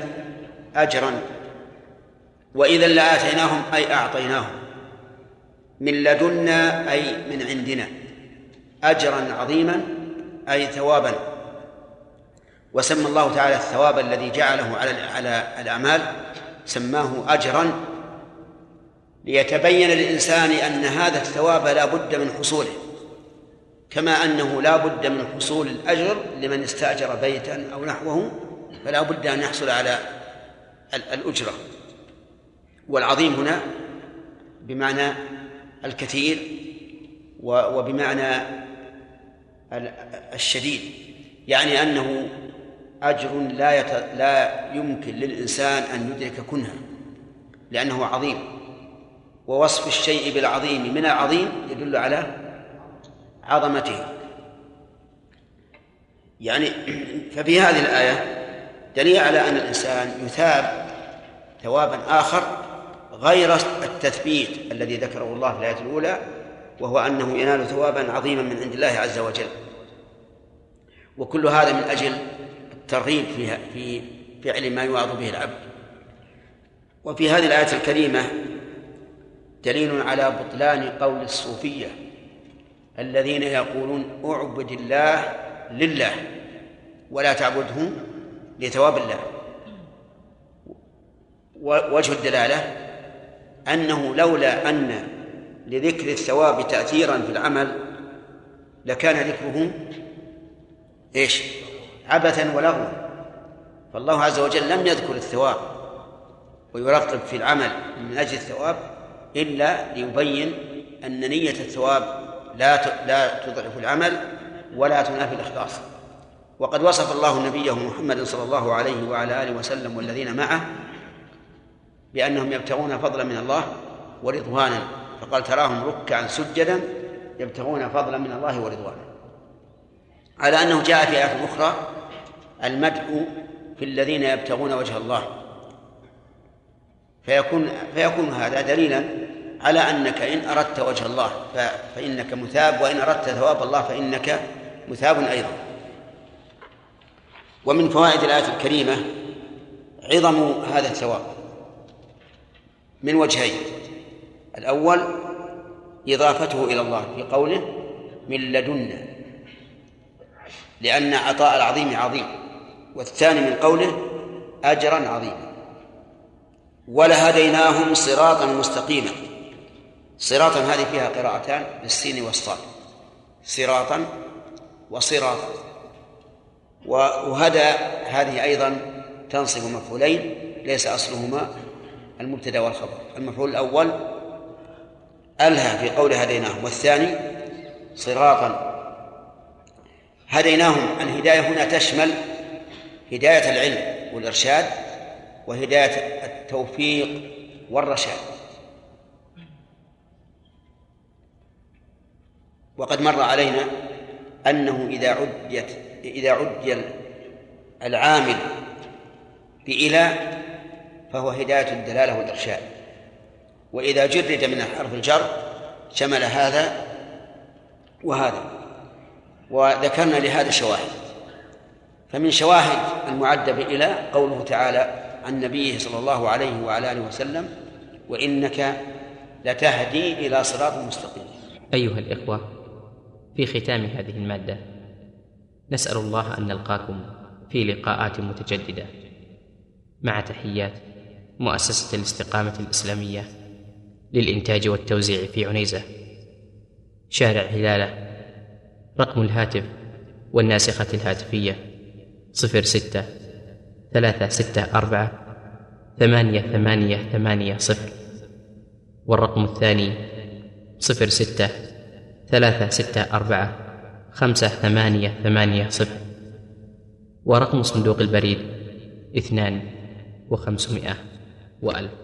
أجرا. وإذا لآتيناهم أي أعطيناهم. من لدنا أي من عندنا. أجرا عظيما أي ثوابا. وسمى الله تعالى الثواب الذي جعله على على الأعمال سماه أجرا. ليتبين للإنسان أن هذا الثواب لا بد من حصوله كما أنه لا بد من حصول الأجر لمن استأجر بيتا أو نحوه فلا بد أن يحصل على الأجرة. والعظيم هنا بمعنى الكثير وبمعنى الشديد. يعني أنه أجر لا يت... لا يمكن للإنسان أن يدرك كنها لأنه عظيم. ووصف الشيء بالعظيم من العظيم يدل على عظمته. يعني ففي هذه الآية دليل على أن الإنسان يثاب ثوابا آخر غير التثبيت الذي ذكره الله في الآية الأولى وهو أنه ينال ثوابا عظيما من عند الله عز وجل. وكل هذا من أجل الترغيب فيها في فعل ما يوعظ به العبد. وفي هذه الآية الكريمة دليل على بطلان قول الصوفية الذين يقولون أعبد الله لله ولا تعبده لثواب الله. وجه الدلالة أنه لولا أن لذكر الثواب تأثيرا في العمل لكان ذكره إيش؟ عبثا ولغوا. فالله عز وجل لم يذكر الثواب ويرغب في العمل من أجل الثواب إلا ليبين أن نية الثواب لا لا تضعف العمل ولا تنافي الإخلاص. وقد وصف الله نبيه محمد صلى الله عليه وعلى آله وسلم والذين معه بأنهم يبتغون فضلا من الله ورضوانا. فقال تراهم ركعا سجدا يبتغون فضلا من الله ورضوانا. على أنه جاء في آية أخرى المدح في الذين يبتغون وجه الله. فيكون فيكون هذا دليلا على أنك إن أردت وجه الله فإنك مثاب وإن أردت ثواب الله فإنك مثاب أيضا. ومن فوائد الآية الكريمة عظم هذا الثواب. من وجهين. الأول إضافته إلى الله في قوله من لدنا لأن عطاء العظيم عظيم والثاني من قوله أجرا عظيما. ولهديناهم صراطا مستقيما. صراطا هذه فيها قراءتان بالسين والصاد. صراطا وصراطا. وهدى هذه أيضا تنصب مفعولين ليس أصلهما المبتدأ والخبر. المفعول الأول ألهى في قول هديناهم والثاني صراطا. هديناهم الهداية هنا تشمل هداية العلم والإرشاد وهداية التوفيق والرشاد. وقد مر علينا أنه إذا عديت إذا عدي العامل بإلى فهو هداية الدلالة والإرشاد. وإذا جرد من حرف الجر شمل هذا وهذا وذكرنا لهذا شواهد. فمن شواهد المعدة بإلى قوله تعالى عن نبيه صلى الله عليه وعلى آله وسلم وإنك لتهدي إلى صراط مستقيم. أيها الإخوة في ختام هذه المادة نسأل الله أن نلقاكم في لقاءات متجددة. مع تحيات مؤسسة الاستقامة الإسلامية للإنتاج والتوزيع في عنيزة. شارع هلالة رقم الهاتف والناسخة الهاتفية صفر ستة ثلاثة ستة أربعة ثمانية ثمانية ثمانية صفر والرقم الثاني صفر ستة ثلاثة ستة أربعة خمسة ثمانية ثمانية صفر ورقم صندوق البريد اثنان وخمسمائة وألف.